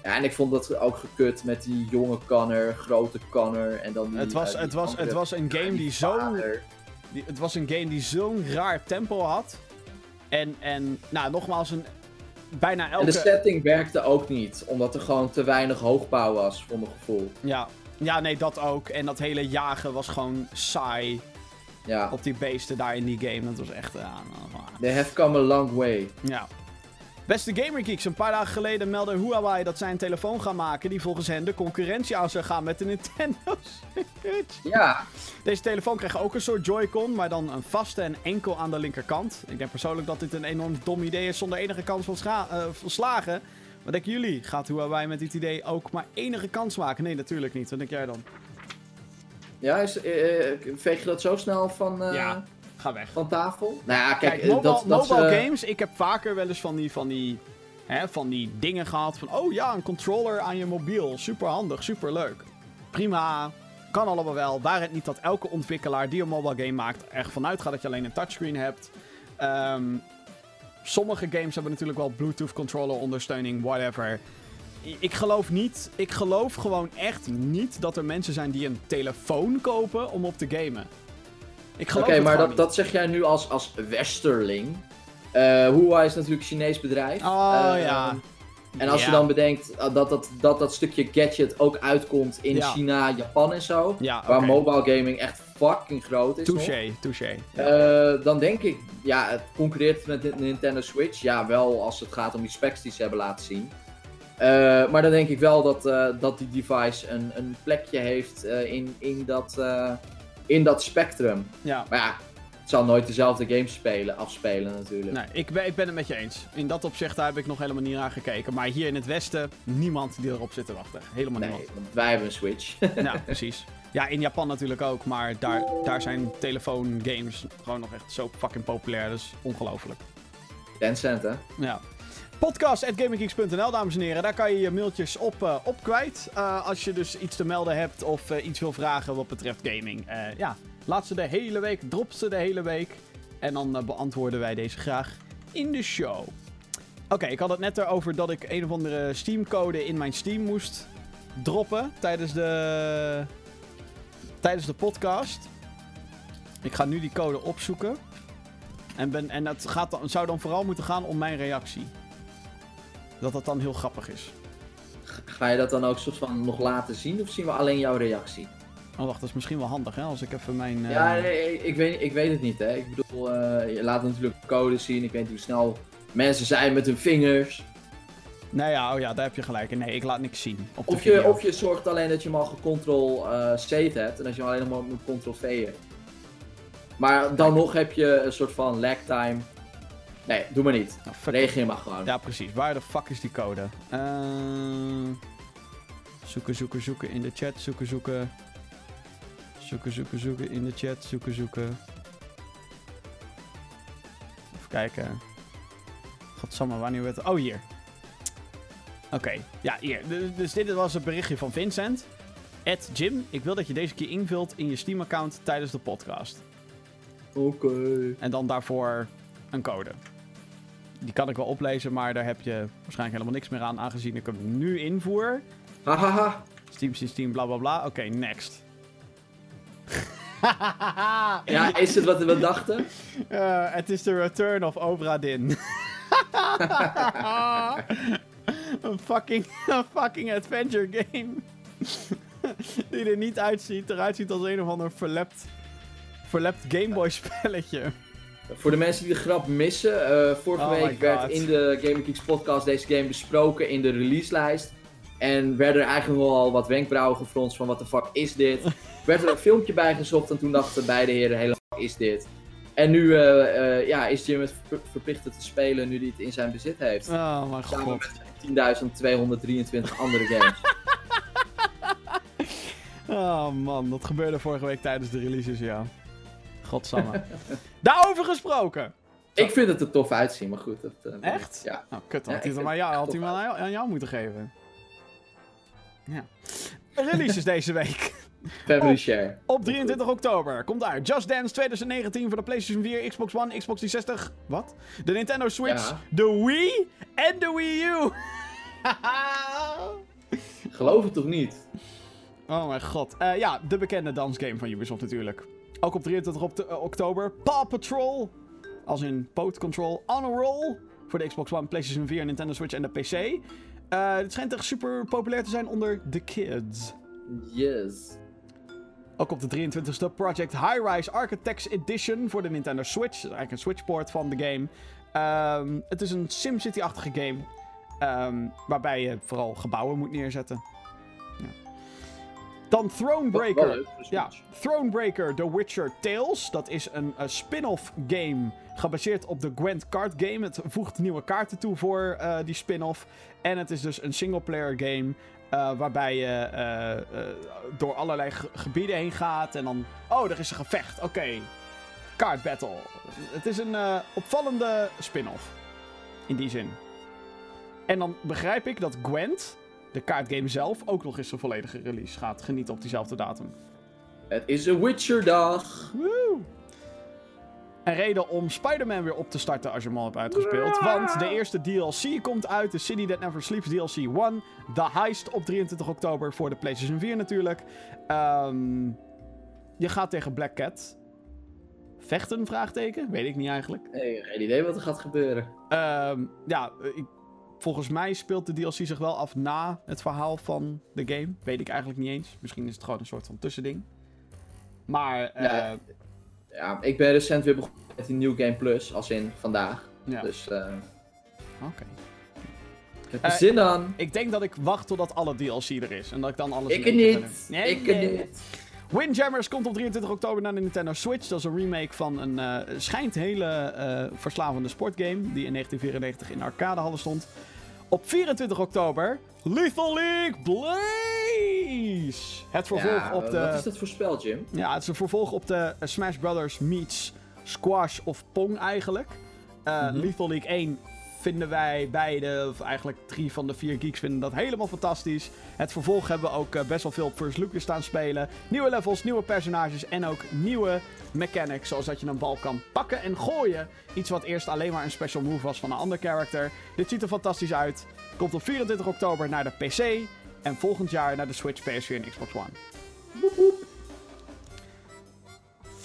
S2: Ja, en ik vond dat ook gekut met die jonge Connor, grote Connor en dan die...
S1: Het was,
S2: eh, die
S1: het, was,
S2: andere-
S1: het was een game die zo. Die, het was een game die zo'n raar tempo had. En, en nou, nogmaals, een, bijna
S2: En
S1: elke.
S2: de setting werkte ook niet, omdat er gewoon te weinig hoogbouw was, voor mijn gevoel.
S1: ja, ja, nee, dat ook. En dat hele jagen was gewoon saai
S2: Ja,
S1: op die beesten daar in die game. Dat was echt. nou,
S2: they have come a long way.
S1: ja. Beste Gamer Geeks, een paar dagen geleden meldde Huawei dat zij een telefoon gaan maken die volgens hen de concurrentie aan zou gaan met de Nintendo Switch.
S2: Ja,
S1: Deze telefoon krijgt ook een soort Joy-Con, maar dan een vaste en enkel aan de linkerkant. Ik denk persoonlijk dat dit een enorm dom idee is zonder enige kans van, scha- eh, van slagen. Wat denken jullie? Gaat Huawei met dit idee ook maar enige kans maken? Nee, natuurlijk niet. Wat denk jij dan?
S2: ja is, eh, eh, veeg je dat zo snel van, eh,
S1: Ja. Ga weg.
S2: van tafel? Nou ja, kijk,
S1: Kijk,
S2: eh,
S1: mobile,
S2: dat, dat
S1: mobile
S2: ze-
S1: games, ik heb vaker wel eens van die, van, die, hè, van die dingen gehad van... Oh ja, een controller aan je mobiel. Super handig, super leuk. Prima, kan allemaal wel. Waar het niet dat elke ontwikkelaar die een mobile game maakt... er vanuit gaat dat je alleen een touchscreen hebt. Ehm, sommige games hebben natuurlijk wel Bluetooth controller ondersteuning, whatever. Ik geloof niet, ik geloof gewoon echt niet dat er mensen zijn die een telefoon kopen om op te gamen. Ik geloof
S2: Oké,
S1: het
S2: maar dat,
S1: niet.
S2: dat zeg jij nu als, als westerling. Eh Huawei is natuurlijk een Chinees bedrijf.
S1: Oh
S2: Eh,
S1: ja.
S2: En als
S1: Ja.
S2: je dan bedenkt uh, dat dat, dat dat stukje gadget ook uitkomt in
S1: Ja.
S2: China, Japan en zo.
S1: Ja,
S2: Waar mobile gaming echt fucking groot is. nog,
S1: Touché, touché.
S2: Eh, dan denk ik, ja, het concurreert met de Nintendo Switch. Ja, wel als het gaat om die specs die ze hebben laten zien. Eh, maar dan denk ik wel dat, eh, dat die device een, een plekje heeft eh, in, in, dat, eh, in dat spectrum.
S1: ja.
S2: Maar ja, het zal nooit dezelfde games spelen, afspelen natuurlijk.
S1: Nee, ik ben, ik ben het met je eens. In dat opzicht daar heb ik nog helemaal niet naar gekeken. Maar hier in het Westen, niemand die erop zit te wachten. Helemaal
S2: Nee,
S1: niemand.
S2: want wij hebben een Switch.
S1: Ja, precies. Ja, in Japan natuurlijk ook. Maar daar, daar zijn telefoongames gewoon nog echt zo fucking populair. Dat is ongelooflijk.
S2: Tencent, hè?
S1: Ja. Podcast.gaminggeeks.nl, dames en heren. Daar kan je je mailtjes op, op kwijt. Eh, als je dus iets te melden hebt of eh, iets wil vragen wat betreft gaming. Ja, laat ze de hele week, drop ze de hele week. En dan beantwoorden wij deze graag in de show. Oké, ik had het net erover dat ik een of andere Steam-code in mijn Steam moest droppen tijdens de tijdens de podcast. Ik ga nu die code opzoeken. En, ben, en het gaat dan, zou dan vooral moeten gaan om mijn reactie. Dat dat dan heel grappig is.
S2: Ga je dat dan ook soort van nog laten zien of zien we alleen jouw reactie?
S1: Oh, wacht, dat is misschien wel handig, hè? Als ik even mijn. eh,
S2: Ja, nee, ik, weet, ik weet het niet, hè. Ik bedoel, eh, je laat natuurlijk code zien. Ik weet niet hoe snel mensen zijn met hun vingers.
S1: Nee, ja, oh ja, daar heb je gelijk. in. Nee, ik laat niks zien. Op
S2: Of je,
S1: video.
S2: of je zorgt alleen dat je hem al gecontrol eh hebt en dat je hem alleen maar moet control V'en. Maar dan nog heb je een soort van lag time. Nee, doe maar niet.
S1: Nou,
S2: Reageer maar gewoon.
S1: Ja, precies. Waar de fuck is die code? Eh, zoeken, zoeken, zoeken in de chat. Zoeken, zoeken. Zoeken, zoeken, zoeken in de chat. Zoeken, zoeken. Even kijken. Godsamme, wanneer werd het... Oh, hier. Oké. Ja, hier. Dus, dus dit was het berichtje van Vincent. Ed Jim, ik wil dat je deze keer invult in je Steam-account tijdens de podcast.
S2: Oké.
S1: En dan daarvoor een code. Die kan ik wel oplezen, maar daar heb je waarschijnlijk helemaal niks meer aan, aangezien ik hem nu invoer.
S2: Hahaha.
S1: Steam, Steam, Steam, bla bla bla. Oké, next.
S2: Ja, is het wat we dachten?
S1: Eh, Het is de return of Obra Dinn. een, fucking, een fucking adventure game. Die er niet uitziet. Eruit ziet als een of ander verlept, verlept Gameboy spelletje.
S2: Voor de mensen die de grap missen, eh, vorige
S1: Oh
S2: week werd in de Gaming Geeks podcast deze game besproken in de releaselijst. En werden er eigenlijk wel al wat wenkbrauwen gefronst van wat de fuck is dit. werd er een filmpje bij gezocht en toen dachten beide heren, hele fuck is dit. En nu eh, eh, ja, is Jim het ver- verplicht te spelen nu hij het in zijn bezit heeft.
S1: Oh mijn
S2: Samen
S1: god.
S2: met 10.223 andere games.
S1: Oh man, dat gebeurde vorige week tijdens de releases, ja. Godsamme. Daarover gesproken.
S2: Ik vind het er tof uitzien, maar goed. Dat, eh,
S1: Echt?
S2: Ja.
S1: Nou, kut,
S2: Ja,
S1: had hij maar
S2: het
S1: had hij maar aan jou, aan jou moeten geven. Ja. Releases deze week.
S2: Family
S1: Oh.
S2: share.
S1: Op 23 oktober komt uit Just Dance 2019 voor de PlayStation 4, Xbox One, Xbox 360. Wat? De Nintendo Switch,
S2: Ja.
S1: de Wii en de Wii U.
S2: Geloof het toch niet?
S1: oh mijn god. Eh, ja, de bekende dansgame van Ubisoft natuurlijk. Ook op 23 op eh, oktober Paw Patrol. Als in Poot Control On a Roll. Voor de Xbox One, PlayStation 4, Nintendo Switch en de PC. Eh het schijnt echt super populair te zijn onder de kids.
S2: Yes.
S1: Ook op de 23e Project High-Rise Architects Edition voor de Nintendo Switch. Dat is eigenlijk een Switchport van de game. Ehm, het is een SimCity-achtige game. ehm, waarbij je vooral gebouwen moet neerzetten. Dan Thronebreaker.
S2: Wel
S1: Ja. Thronebreaker The Witcher Tales. Dat is een, eh, spin-off game gebaseerd op de Gwent card game. Het voegt nieuwe kaarten toe voor eh, die spin-off. En het is dus een single-player game eh, waarbij je door allerlei ge- gebieden heen gaat en dan... Oh, er is een gevecht. Oké. Card battle. Het is een opvallende spin-off. In die zin. En dan begrijp ik dat Gwent, de kaartgame zelf, ook nog eens een volledige release gaat genieten op diezelfde datum.
S2: Het is een Witcher dag.
S1: Woe! Een reden om Spider-Man weer op te starten als je hem al hebt uitgespeeld. Want de eerste DLC komt uit. De City That Never Sleeps DLC 1. The Heist op 23 oktober voor de PlayStation 4 natuurlijk. Ehm, je gaat tegen Black Cat. Vechten? Vraagteken? Weet ik niet eigenlijk.
S2: Nee, geen idee wat er gaat gebeuren.
S1: Ehm, ja, ik, volgens mij speelt de DLC zich wel af na het verhaal van de game. Weet ik eigenlijk niet eens. Misschien is het gewoon een soort van tussending. Maar, eh,
S2: Ja. Ja, ik ben recent weer begonnen met die New Game Plus, als in vandaag.
S1: ja.
S2: Dus eh
S1: Oké.
S2: heb er
S1: Eh,
S2: zin aan.
S1: Ik denk dat ik wacht totdat alle DLC er is. En dat ik dan alles
S2: Ik niet.
S1: Nee,
S2: Ik
S1: nee.
S2: niet.
S1: Windjammers komt op 23 oktober naar de Nintendo Switch. Dat is een remake van een eh, schijnt hele eh, verslavende sportgame. Die in 1994 in arcadehallen stond. Op 24 oktober Lethal League Blaze. Het vervolg
S2: Ja,
S1: op de...
S2: Wat is dat voor spel, Jim?
S1: Ja, het is een vervolg op de Smash Brothers meets Squash of Pong eigenlijk. Eh,
S2: Mhm.
S1: Lethal League 1 vinden wij beide, of eigenlijk drie van de vier geeks vinden dat helemaal fantastisch. Het vervolg hebben we ook eh, best wel veel First weer staan spelen. Nieuwe levels, nieuwe personages en ook nieuwe mechanics. Zoals dat je een bal kan pakken en gooien. Iets wat eerst alleen maar een special move was van een ander character. Dit ziet er fantastisch uit. Komt op 24 oktober naar de PC. En volgend jaar naar de Switch, PS4 en Xbox One.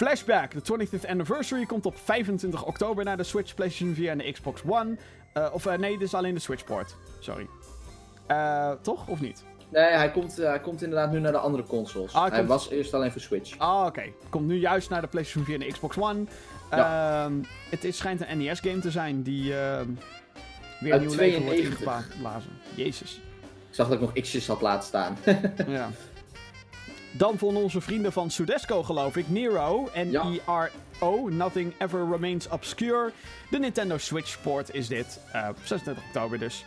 S1: Flashback, de 25th anniversary, komt op 25 oktober naar de Switch, PlayStation 4 en de Xbox One. Uh, of uh, nee, dit is alleen de Switchport. Sorry. Uh, toch? Of niet?
S2: Nee, hij komt, hij komt inderdaad nu naar de andere consoles. Ah, hij komt... was eerst alleen voor Switch.
S1: Ah, oké. Okay. Komt nu juist naar de PlayStation 4 en de Xbox One. Ja. Uh, het is, schijnt een NES-game te zijn die ehm, weer een nieuw leven wordt ingeblazen. Jezus.
S2: Ik zag dat ik nog X'jes had laten staan.
S1: ja. Dan vonden onze vrienden van Sudesco, geloof ik, Nero en ERO, Nothing Ever Remains Obscure. De Nintendo Switch port is dit. Uh, 26 oktober dus.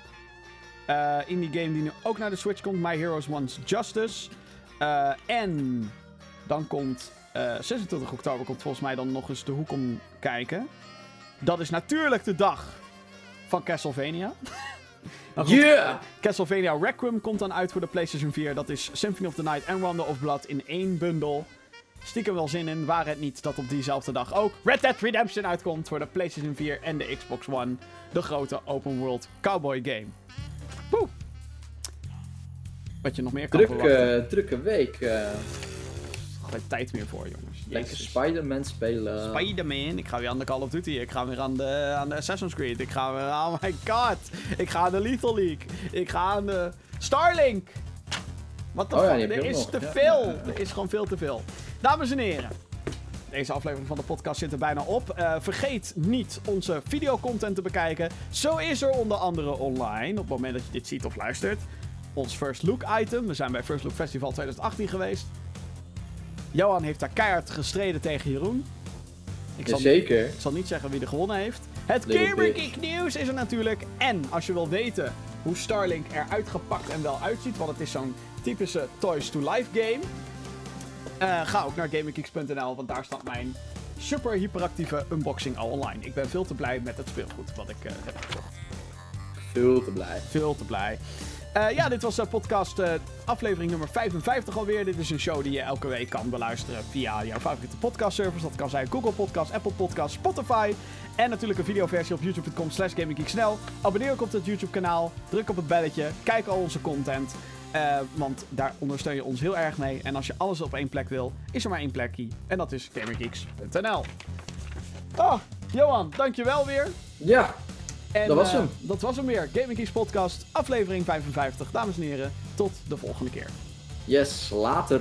S1: Uh, in die game die nu ook naar de Switch komt, My Heroes Wants Justice. Uh, en dan komt 26 eh, oktober komt volgens mij dan nog eens de hoek om kijken. Dat is natuurlijk de dag van Castlevania.
S2: Yeah!
S1: Castlevania Requiem komt dan uit voor de PlayStation 4. Dat is Symphony of the Night en Rondo of Blood in één bundel. Stiekem wel zin in, waar het niet dat op diezelfde dag ook Red Dead Redemption uitkomt voor de PlayStation 4 en de Xbox One. De grote open world cowboy game. Woe! Wat je nog meer kan
S2: Druk, uh, Drukke week. Uh...
S1: Geen tijd meer voor, jongens.
S2: Lekker Spider-Man spelen.
S1: Spider-Man. Ik ga weer aan de Call of Duty. Ik ga weer aan de, aan de Assassin's Creed. Ik ga weer... Oh my god. Ik ga aan de Lethal League. Ik ga aan de Starlink. Wat de oh, fuck? er is te veel. Er is gewoon veel te veel. Dames en heren. Deze aflevering van de podcast zit er bijna op. Uh, vergeet niet onze videocontent te bekijken. Zo is er onder andere online, op het moment dat je dit ziet of luistert, ons First Look item. We zijn bij First Look Festival 2018 geweest. Johan heeft daar keihard gestreden tegen Jeroen.
S2: Ik zal, Zeker.
S1: Niet, ik zal niet zeggen wie er gewonnen heeft. Het Gamergeek nieuws is er natuurlijk. En als je wil weten hoe Starlink eruit gepakt en wel uitziet, want het is zo'n typische Toys to Life game. Uh, ga ook naar GamerGeeks.nl, want daar staat mijn super hyperactieve unboxing al online. Ik ben veel te blij met het speelgoed wat ik uh, heb gekocht.
S2: Veel te blij.
S1: Veel te blij. Uh, ja, dit was podcast aflevering nummer 55 alweer. Dit is een show die je elke week kan beluisteren via jouw favoriete podcastservice. Dat kan zijn Google Podcast, Apple Podcast, Spotify. En natuurlijk een videoversie op youtube.com slash snel. Abonneer ook op het YouTube kanaal. Druk op het belletje. Kijk al onze content. Want daar ondersteun je ons heel erg mee. En als je alles op één plek wil, is er maar één plekje. En dat is gamergeeks.nl. Oh, Johan, dankjewel weer.
S2: Ja, en, dat was hem.
S1: Uh, dat was hem weer. Gaming Podcast, aflevering 55. Dames en heren, tot de volgende keer.
S2: Yes, later.